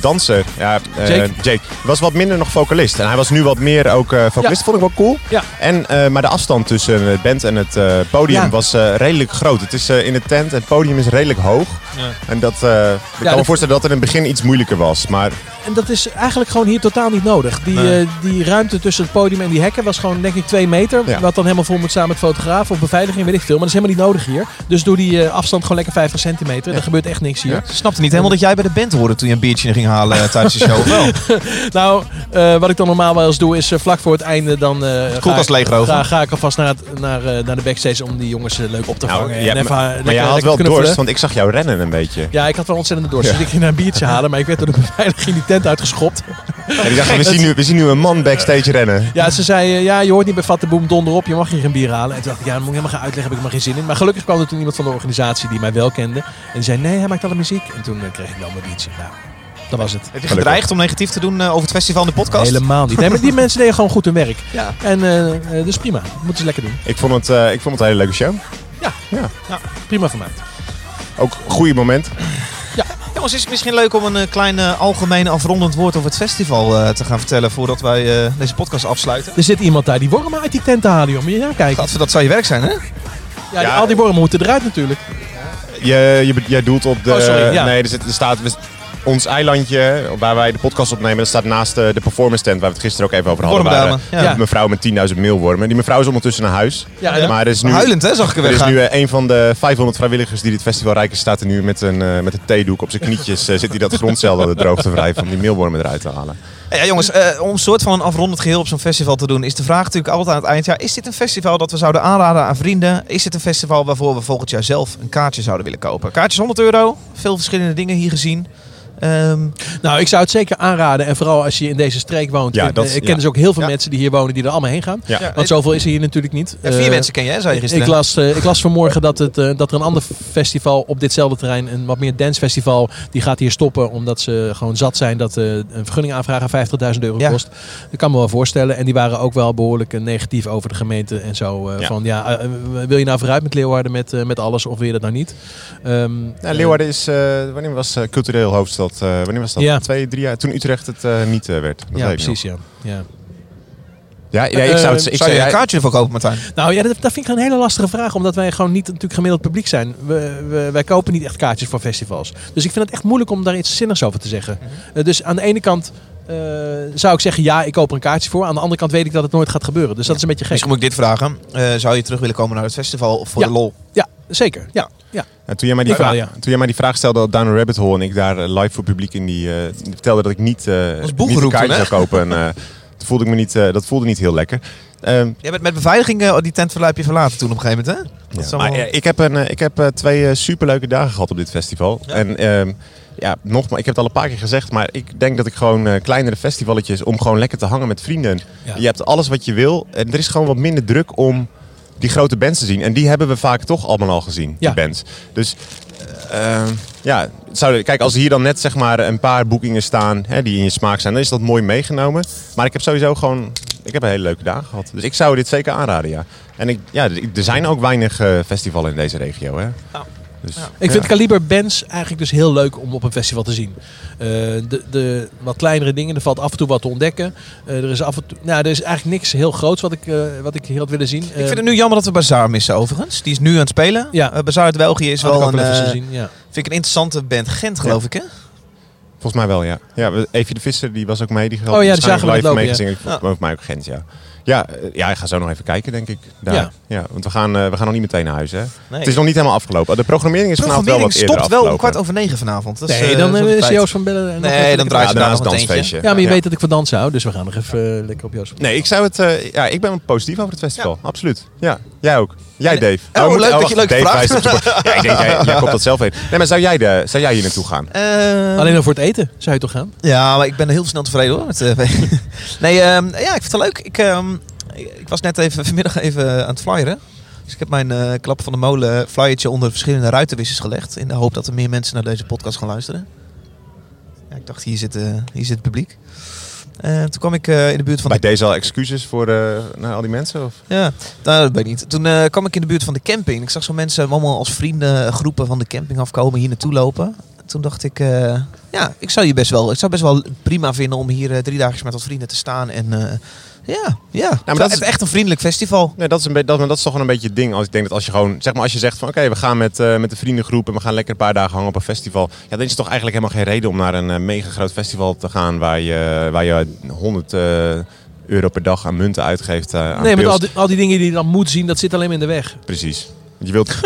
C: danser. Ja, eh,
A: Jake.
C: Jake. Was wat minder nog vocalist. En hij was nu wat meer ook vocalist.
A: Ja.
C: Vond ik wel cool.
A: Ja.
C: En, maar de afstand tussen het band en het podium
A: Ja.
C: was redelijk groot. Het is in de tent. Het podium is redelijk hoog.
A: Ja.
C: En dat, ik kan me voorstellen dat het in het begin iets moeilijker was. Maar
A: En dat is eigenlijk gewoon hier totaal niet nodig. Die,
C: Nee.
A: die ruimte tussen het podium en die hekken was gewoon denk ik twee meter.
C: Ja.
A: Wat dan helemaal vol moet staan met fotograaf of beveiliging, weet ik veel. Maar dat is helemaal niet nodig hier. Dus doe die afstand gewoon lekker 50 centimeter. Er gebeurt echt niks hier.
B: Ik snapte niet helemaal dat jij bij de band hoorde toen je een biertje ging halen eh, tijdens de show. Wel.
A: nou, eh, wat ik dan normaal wel eens doe is eh, vlak voor het einde dan eh, ga, ik- ga, ga ik alvast naar, het, naar, naar de backstage om die jongens leuk op te vangen.
C: nou,
A: en
C: ja,
A: even,
C: maar, maar jij had wel dorst, want ik zag jou rennen een beetje.
A: Ja, ik had wel ontzettende dorst.
C: Ja.
A: Dus ik ging naar een biertje halen, maar ik werd door de beveiliging die tent uitgeschopt.
C: Ja, die dachten, we, zien nu, we zien nu een man backstage rennen.
A: Ja, ze zei, ja, je hoort niet bij Vatte Boom donder op, je mag hier geen bier halen. En toen dacht ik, ja, dan moet ik helemaal gaan uitleggen, heb ik maar geen zin in. Maar gelukkig kwam er toen iemand van de organisatie die mij wel kende. En die zei, nee, hij maakt alle muziek. En toen eh, kreeg ik wel mijn biertje. Nou, dat was het.
B: Heb je gedreigd om negatief te doen eh, over het festival in de podcast?
A: Helemaal niet. Nee, maar die mensen deden gewoon goed hun werk.
B: Ja.
A: En eh, eh, dus prima. Moeten ze lekker doen.
C: Ik vond het, eh, ik vond het een hele leuke show.
A: Ja,
C: Ja.
A: ja prima.
C: Ook een goede moment.
B: Jongens, is het misschien leuk om een klein eh, algemeen afrondend woord over het festival eh, te gaan vertellen voordat wij eh, deze podcast afsluiten?
A: Er zit iemand daar die wormen uit die tent te halen, joh. Moet je kijken.
B: Gadver, dat zou je werk zijn, hè?
A: Ja, die-
C: Ja.
A: al die wormen moeten eruit natuurlijk.
C: Je, je, jij doelt op de...
A: Oh, sorry, ja.
C: Nee, er, zit, er staat... ons eilandje, waar wij de podcast opnemen, dat staat naast de, de performance tent, waar we het gisteren ook even over hadden.
B: Wormdame,
C: Waar, eh,
B: ja.
C: Mevrouw met 10.000 meelwormen. Die mevrouw is ondertussen naar huis.
A: Ja, ja.
C: Maar er is nu,
B: Huilend, hè, zag ik er
C: er is nu eh, een van de 500 vrijwilligers die dit festival rijken, staat er nu met een, eh, met een theedoek op zijn knietjes. eh, zit hij dat grondcel de droog te wrijven om die meelwormen eruit te halen.
B: Ja, jongens, eh, om een soort van een afrondend geheel op zo'n festival te doen, is de vraag natuurlijk altijd aan het eind. Ja, is dit een festival dat we zouden aanraden aan vrienden? Is dit een festival waarvoor we volgend jaar zelf een kaartje zouden willen kopen? Kaartjes 100 euro, veel verschillende dingen hier gezien. Ehm,
A: Nou, ik zou het zeker aanraden. En vooral als je in deze streek woont.
C: Ja,
A: Ik-
C: dat-
A: ik ken
C: ja.
A: dus ook heel veel
B: Ja.
A: mensen die hier wonen die er allemaal heen gaan. Want zoveel is er hier natuurlijk niet.
B: ja, vier
A: Eh,
B: mensen ken je, hè, zei je gisteren.
A: Ik las, eh, ik las vanmorgen dat, het, eh, dat er een ander festival op ditzelfde terrein, een wat meer dancefestival, die gaat hier stoppen omdat ze gewoon zat zijn dat eh, een vergunning aanvragen 50.000 euro
B: Ja.
A: kost. Dat kan me wel voorstellen. En die waren ook wel behoorlijk eh, negatief over de gemeente en zo. eh,
C: Ja.
A: Van ja, wil je nou vooruit met Leeuwarden met, met alles of wil je dat nou niet? Ehm,
C: Ja, Leeuwarden is, eh, wanneer was eh, cultureel hoofdstad? Eh, wanneer was dat?
A: Ja.
C: Twee, drie jaar. Toen Utrecht het eh, niet eh, werd. Dat
A: ja,
C: weet ik
A: precies.
C: nog.
A: Ja. Ja.
C: Ja, ja, ik zou het ik
B: zou je een kaartje ervoor kopen, Martijn?
A: Nou ja, dat, dat vind ik een hele lastige vraag. Omdat wij gewoon niet natuurlijk gemiddeld publiek zijn. We, we- wij kopen niet echt kaartjes voor festivals. Dus ik vind het echt moeilijk om daar iets zinnigs over te zeggen.
B: Mhm.
A: Eh, dus aan de ene kant eh, zou ik zeggen, ja, ik koop er een kaartje voor. Aan de andere kant weet ik dat het nooit gaat gebeuren. Dus dat is een beetje gek.
B: Misschien moet ik dit vragen. Eh, zou je terug willen komen naar het festival of voor
A: Ja.
B: de lol?
A: Ja, zeker. Ja, ja.
C: En toen, jij mij die
A: wel,
C: vraag,
A: ja.
C: toen jij mij die vraag stelde op Down a Rabbit Hole en ik daar eh, live voor publiek in die eh, vertelde dat ik niet, eh niet een kaartje zou kopen. En, toen voelde ik me niet, dat voelde niet heel lekker. Ehm,
B: Jij bent met beveiliging die tent heb je verlaten toen op een gegeven moment, hè? Dat
C: Ja, maar, ik heb, een, ik heb twee superleuke dagen gehad op dit festival.
B: Ja.
C: En ehm, ja, nogmaals, ik heb het al een paar keer gezegd, maar ik denk dat ik gewoon kleinere festivalletjes om gewoon lekker te hangen met vrienden.
A: Ja.
C: Je hebt alles wat je wil en er is gewoon wat minder druk om die grote bands te zien. En die hebben we vaak toch allemaal al gezien,
A: Ja.
C: die bands. Dus eh, ehm, ja, zou, kijk, als hier dan net zeg maar een paar boekingen staan hè, die in je smaak zijn, dan is dat mooi meegenomen. Maar ik heb sowieso gewoon, ik heb een hele leuke dagen gehad. Dus ik zou dit zeker aanraden, ja. En ik, ja, er zijn ook weinig eh, festivals in deze regio, hè. Dus,
A: Ik vind kaliber bands eigenlijk dus heel leuk om op een festival te zien. Eh, de, de wat kleinere dingen, er valt af en toe wat te ontdekken. Eh, er is af en toe, nou, er is eigenlijk niks heel groots wat ik, eh, wat ik heel had willen zien.
B: Ik vind het nu jammer dat we Bazaar missen overigens. Die is nu aan het spelen.
A: Ja.
B: Bazaar uit België is wel een, eh,
A: ja.
B: vind ik een interessante band. Gent geloof ik hè?
C: Volgens mij wel, ja. ja Evie de Visser, die was ook mee. Die
A: Oh ja, die zagen we
C: live
A: lopen,
C: meegezingen.
B: ja.
C: Volgens mij ook Gent, ja. Ja, eh, ja, ik ga zo nog even kijken, denk ik. Daar.
A: Ja.
C: Ja. want we gaan, eh, we gaan nog niet meteen naar huis, hè.
B: Nee.
C: Het is nog niet helemaal afgelopen. De programmering is vanavond wel wat
B: Programmering stopt wel om kwart over negen vanavond. Dat is,
A: Nee,
B: eh,
A: dan
B: is.
A: Joost van Bellen. nog
B: Nee, dan draait
C: Ja,
B: ze
C: daarna
B: een
C: dansfeestje.
A: Ja, maar je
C: Ja.
A: weet dat ik van dansen hou, dus we gaan nog even lekker op Joost van
C: Nee, ik zou het... eh, ja, ik ben positief over het festival. Absoluut. Ja, jij ook. Jij, Dave.
B: Oh, leuk dat
C: wacht,
B: je leuk vraagt.
C: Ja, ik denk, jij, jij komt dat zelf heen. Nee, maar zou jij, de, zou jij hier naartoe gaan?
B: Eh,
A: Alleen nog voor het eten zou je toch gaan?
B: Ja, maar ik ben heel snel tevreden hoor. Met, eh, nee, ehm, ja, ik vind het wel leuk. Ik, ehm, ik ik was net even vanmiddag even aan het flyeren. Dus ik heb mijn eh, klap van de molen flyertje onder verschillende ruitenwissers gelegd. In de hoop dat er meer mensen naar deze podcast gaan luisteren. Ja, ik dacht, hier zit, eh, hier zit het publiek. Eh, toen kwam ik eh, in de buurt van
C: Bij
B: de...
C: deze al excuses voor naar al die mensen? Of?
B: Ja, nou, dat weet ik niet. Toen kwam ik in de buurt van de camping. Ik zag zo mensen allemaal als vrienden, groepen van de camping afkomen, hier naartoe lopen. Toen dacht ik, ja, ik zou je best wel, ik zou best wel prima vinden om hier drie dagen met wat vrienden te staan en Ja, ja.
C: maar
B: maar
C: dat is-
B: echt een vriendelijk festival.
C: Nee, dat is, een beetje, dat, maar dat is toch wel een beetje het ding. Als ik denk dat als je gewoon, zeg maar, als je zegt van oké, we gaan met, eh, met de vriendengroep en we gaan lekker een paar dagen hangen op een festival. Ja, dan is het toch eigenlijk helemaal geen reden om naar een eh, mega groot festival te gaan waar je, waar je 100 eh, euro per dag aan munten uitgeeft. eh, aan
A: Nee, maar al die, al die dingen die je dan moet zien, dat zit alleen maar in de weg.
C: Precies. Je wilt.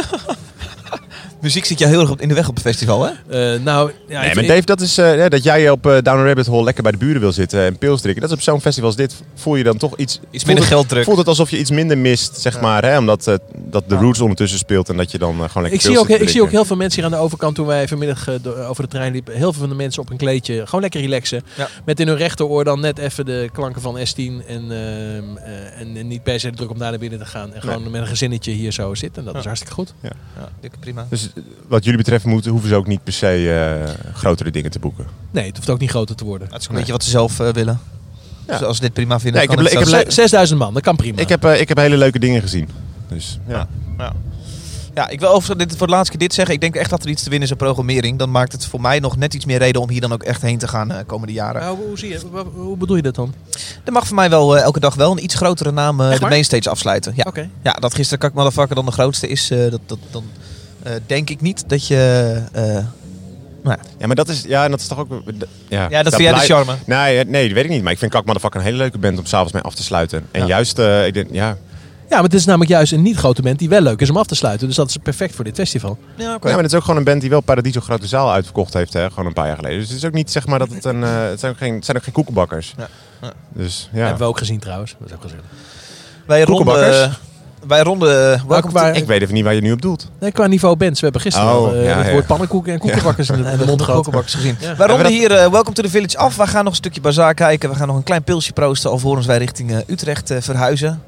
B: Muziek zit je heel erg op- in de weg op het festival, hè?
A: Eh, nou, ja,
C: nee, maar Dave, dat is eh, ja, dat jij op eh, Down a Rabbit Hole lekker bij de buren wil zitten en pils drinken. Dat is op zo'n festival als dit. Voel je dan toch iets.
B: minder
C: het-
B: gelddruk.
C: Voelt het alsof je iets minder mist, zeg maar. Hè? Omdat eh, dat de Roots ondertussen speelt en dat je dan gewoon lekker
A: Ik zie, ook, ik zie ook heel veel mensen hier aan de overkant toen wij vanmiddag over de trein liepen. Heel veel van de mensen op een kleedje gewoon lekker relaxen.
B: Ja.
A: Met in hun rechteroor dan net even de klanken van S10. En, ehm, eh, en, en niet per se de druk om daar naar binnen te gaan. En gewoon met een gezinnetje hier zo zitten. Dat is hartstikke goed.
C: Ja.
B: Prima.
C: Dus wat jullie betreft moeten, hoeven ze ook niet per se eh, grotere dingen te boeken.
A: Nee, het hoeft ook niet groter te worden.
B: Dat is een beetje wat ze zelf eh, willen. Dus als ze dit prima vinden,
C: Nee, ik heb-
B: het
C: ik heb
B: zelfs-
C: le-
A: 6000 man, dat kan prima.
C: Ik heb, eh, ik heb hele leuke dingen gezien. Dus ja.
B: Ja. Ja, ik wil over dit voor de laatste keer dit zeggen. Ik denk echt dat er iets te winnen is aan programmering. Dan maakt het voor mij nog net iets meer reden om hier dan ook echt heen te gaan de komende jaren.
A: Nou, hoe, zie je, hoe bedoel je dat dan?
B: Er mag voor mij wel elke dag wel een iets grotere naam de mainstage afsluiten. Ja.
A: Oké.
B: ja, dat gisteren Kak Motherfucker dan de grootste is, eh, dat, dat, dan eh, denk ik niet dat je... eh, nou ja.
C: Ja, maar dat is, ja, en dat is toch ook... Ja,
B: Ja, dat vind jij de charme.
C: Nee, eh, nee, dat weet ik niet. Maar ik vind Kak Motherfucker een hele leuke band om s'avonds mee af te sluiten. En
A: Ja.
C: juist, eh, ik denk, ja...
A: Ja, maar het is namelijk juist een niet grote band die wel leuk is om af te sluiten. Dus dat is perfect voor dit festival.
B: Ja,
C: Ja, maar het is ook gewoon een band die wel Paradiso Grote Zaal uitverkocht heeft, hè, gewoon een paar jaar geleden. Dus het is ook niet, zeg maar, dat het een... eh, het, zijn ook geen, het zijn ook geen koekenbakkers.
B: Ja. Ja.
C: Dus, ja.
A: Hebben we ook gezien trouwens. Dat is ook gezellig.
B: Wij
C: Koekenbakkers?
B: ronden... Wij ronden...
A: Ook
B: welkom
A: waar-
C: Ik weet even niet waar je nu op doelt.
A: Nee, qua niveau bands. We hebben gisteren
C: Oh,
A: al, eh,
C: ja,
A: het
C: ja.
A: woord pannenkoeken en koekenbakkers in de, in de mond
B: gezien.
A: Ja.
B: Wij ronden hier eh, Welcome to the Village af. We gaan nog een stukje bazaar kijken. We gaan nog een klein pilsje proosten alvorens wij richting eh, Utrecht eh, verhuizen.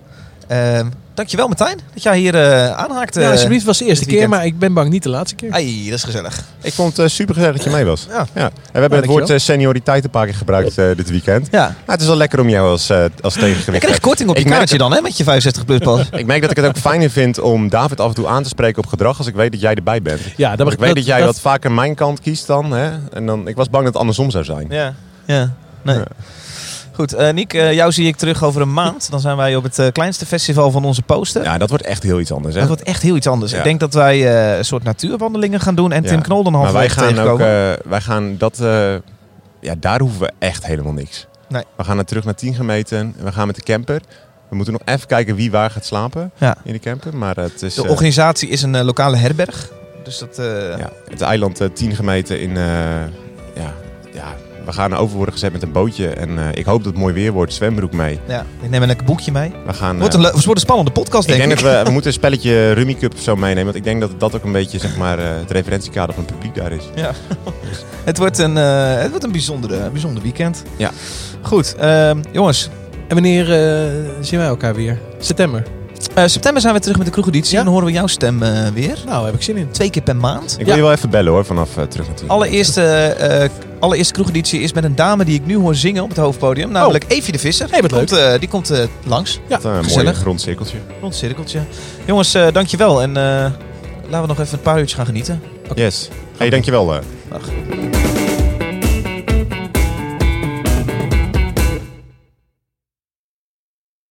B: Dankjewel Martijn dat jij hier eh aanhaakt.
A: Ja,
B: eh,
A: alsjeblieft. Het was de eerste keer, maar ik ben bang niet de laatste keer.
B: Ai, dat is gezellig.
C: Ik vond het super gezellig dat je mee was.
B: Ja.
C: Ja. En we hebben het
A: dankjewel.
C: woord eh, senioriteit een paar keer gebruikt dit weekend.
B: Ja.
C: Maar het is wel lekker om jou als, als
B: Je
C: tegengewicht
B: krijgt korting op je kaartje dan hè, met je 65 plus pas.
C: Ik merk dat ik het ook fijner vind om David af en toe aan te spreken op gedrag als ik weet dat jij erbij bent.
A: Ja, dat
C: ik weet dat,
A: dat-
C: jij
A: dat-
C: wat vaker mijn kant kiest dan. Hè? En dan ik was bang dat het andersom zou zijn.
B: Ja. Ja. Nee.
C: Ja.
B: Goed, eh Niek, eh, jou zie ik terug over een maand. Dan zijn wij op het eh, kleinste festival van onze poster.
C: Ja, dat wordt echt heel iets anders. Hè?
B: Dat wordt echt heel iets anders.
C: Ja.
B: Ik denk dat wij een soort natuurwandelingen gaan doen en
C: Ja.
B: Tim Knol dan halverwege
C: ook,
B: tegenkomen.
C: eh, wij gaan dat, ja, daar hoeven we echt helemaal niks.
B: Nee.
C: We gaan er terug naar 10 gemeten en we gaan met de camper. We moeten nog even kijken wie waar gaat slapen
B: Ja.
C: in de camper. Maar het is,
B: De organisatie is een lokale herberg. Dus dat...
C: ja, het eiland eh, 10 gemeten in, ja, ja, we gaan over worden gezet met een bootje. En eh, ik hoop dat het mooi weer wordt, zwembroek mee.
B: Ja, ik neem een lekker boekje mee.
C: We gaan,
B: Wordt
C: eh,
B: een, le- wordt een spannende podcast,
C: ik
B: denk
C: denk
B: ik.
C: dat we, we moeten een spelletje Rummy Cup of zo meenemen. Want ik denk dat dat ook een beetje zeg maar, eh, het referentiekader van het publiek daar is.
B: Ja. het, wordt een, eh, het wordt een bijzondere, bijzonder weekend.
C: Ja.
B: Goed, ehm, jongens.
A: En wanneer eh, zien wij elkaar weer? September.
B: Eh, september zijn we terug met de kroegeditie. En dan horen we jouw stem eh, weer.
A: Nou, heb ik zin in.
B: Twee keer per maand.
C: Ik wil je wel even bellen hoor, vanaf eh, terug naar 10.
B: Allereerste, eh allereerste kroegeditie is met een dame die ik nu hoor zingen op het hoofdpodium. Namelijk Evie de Visser.
A: Hey, wat
B: die komt, eh, die komt eh, langs.
A: Ja,
C: een mooi
B: gezellig.
C: rond cirkeltje.
B: Rond cirkeltje. Jongens, eh, dankjewel. En eh, laten we nog even een paar uurtjes gaan genieten.
C: Yes. Hey, dankjewel. eh.
B: Dag.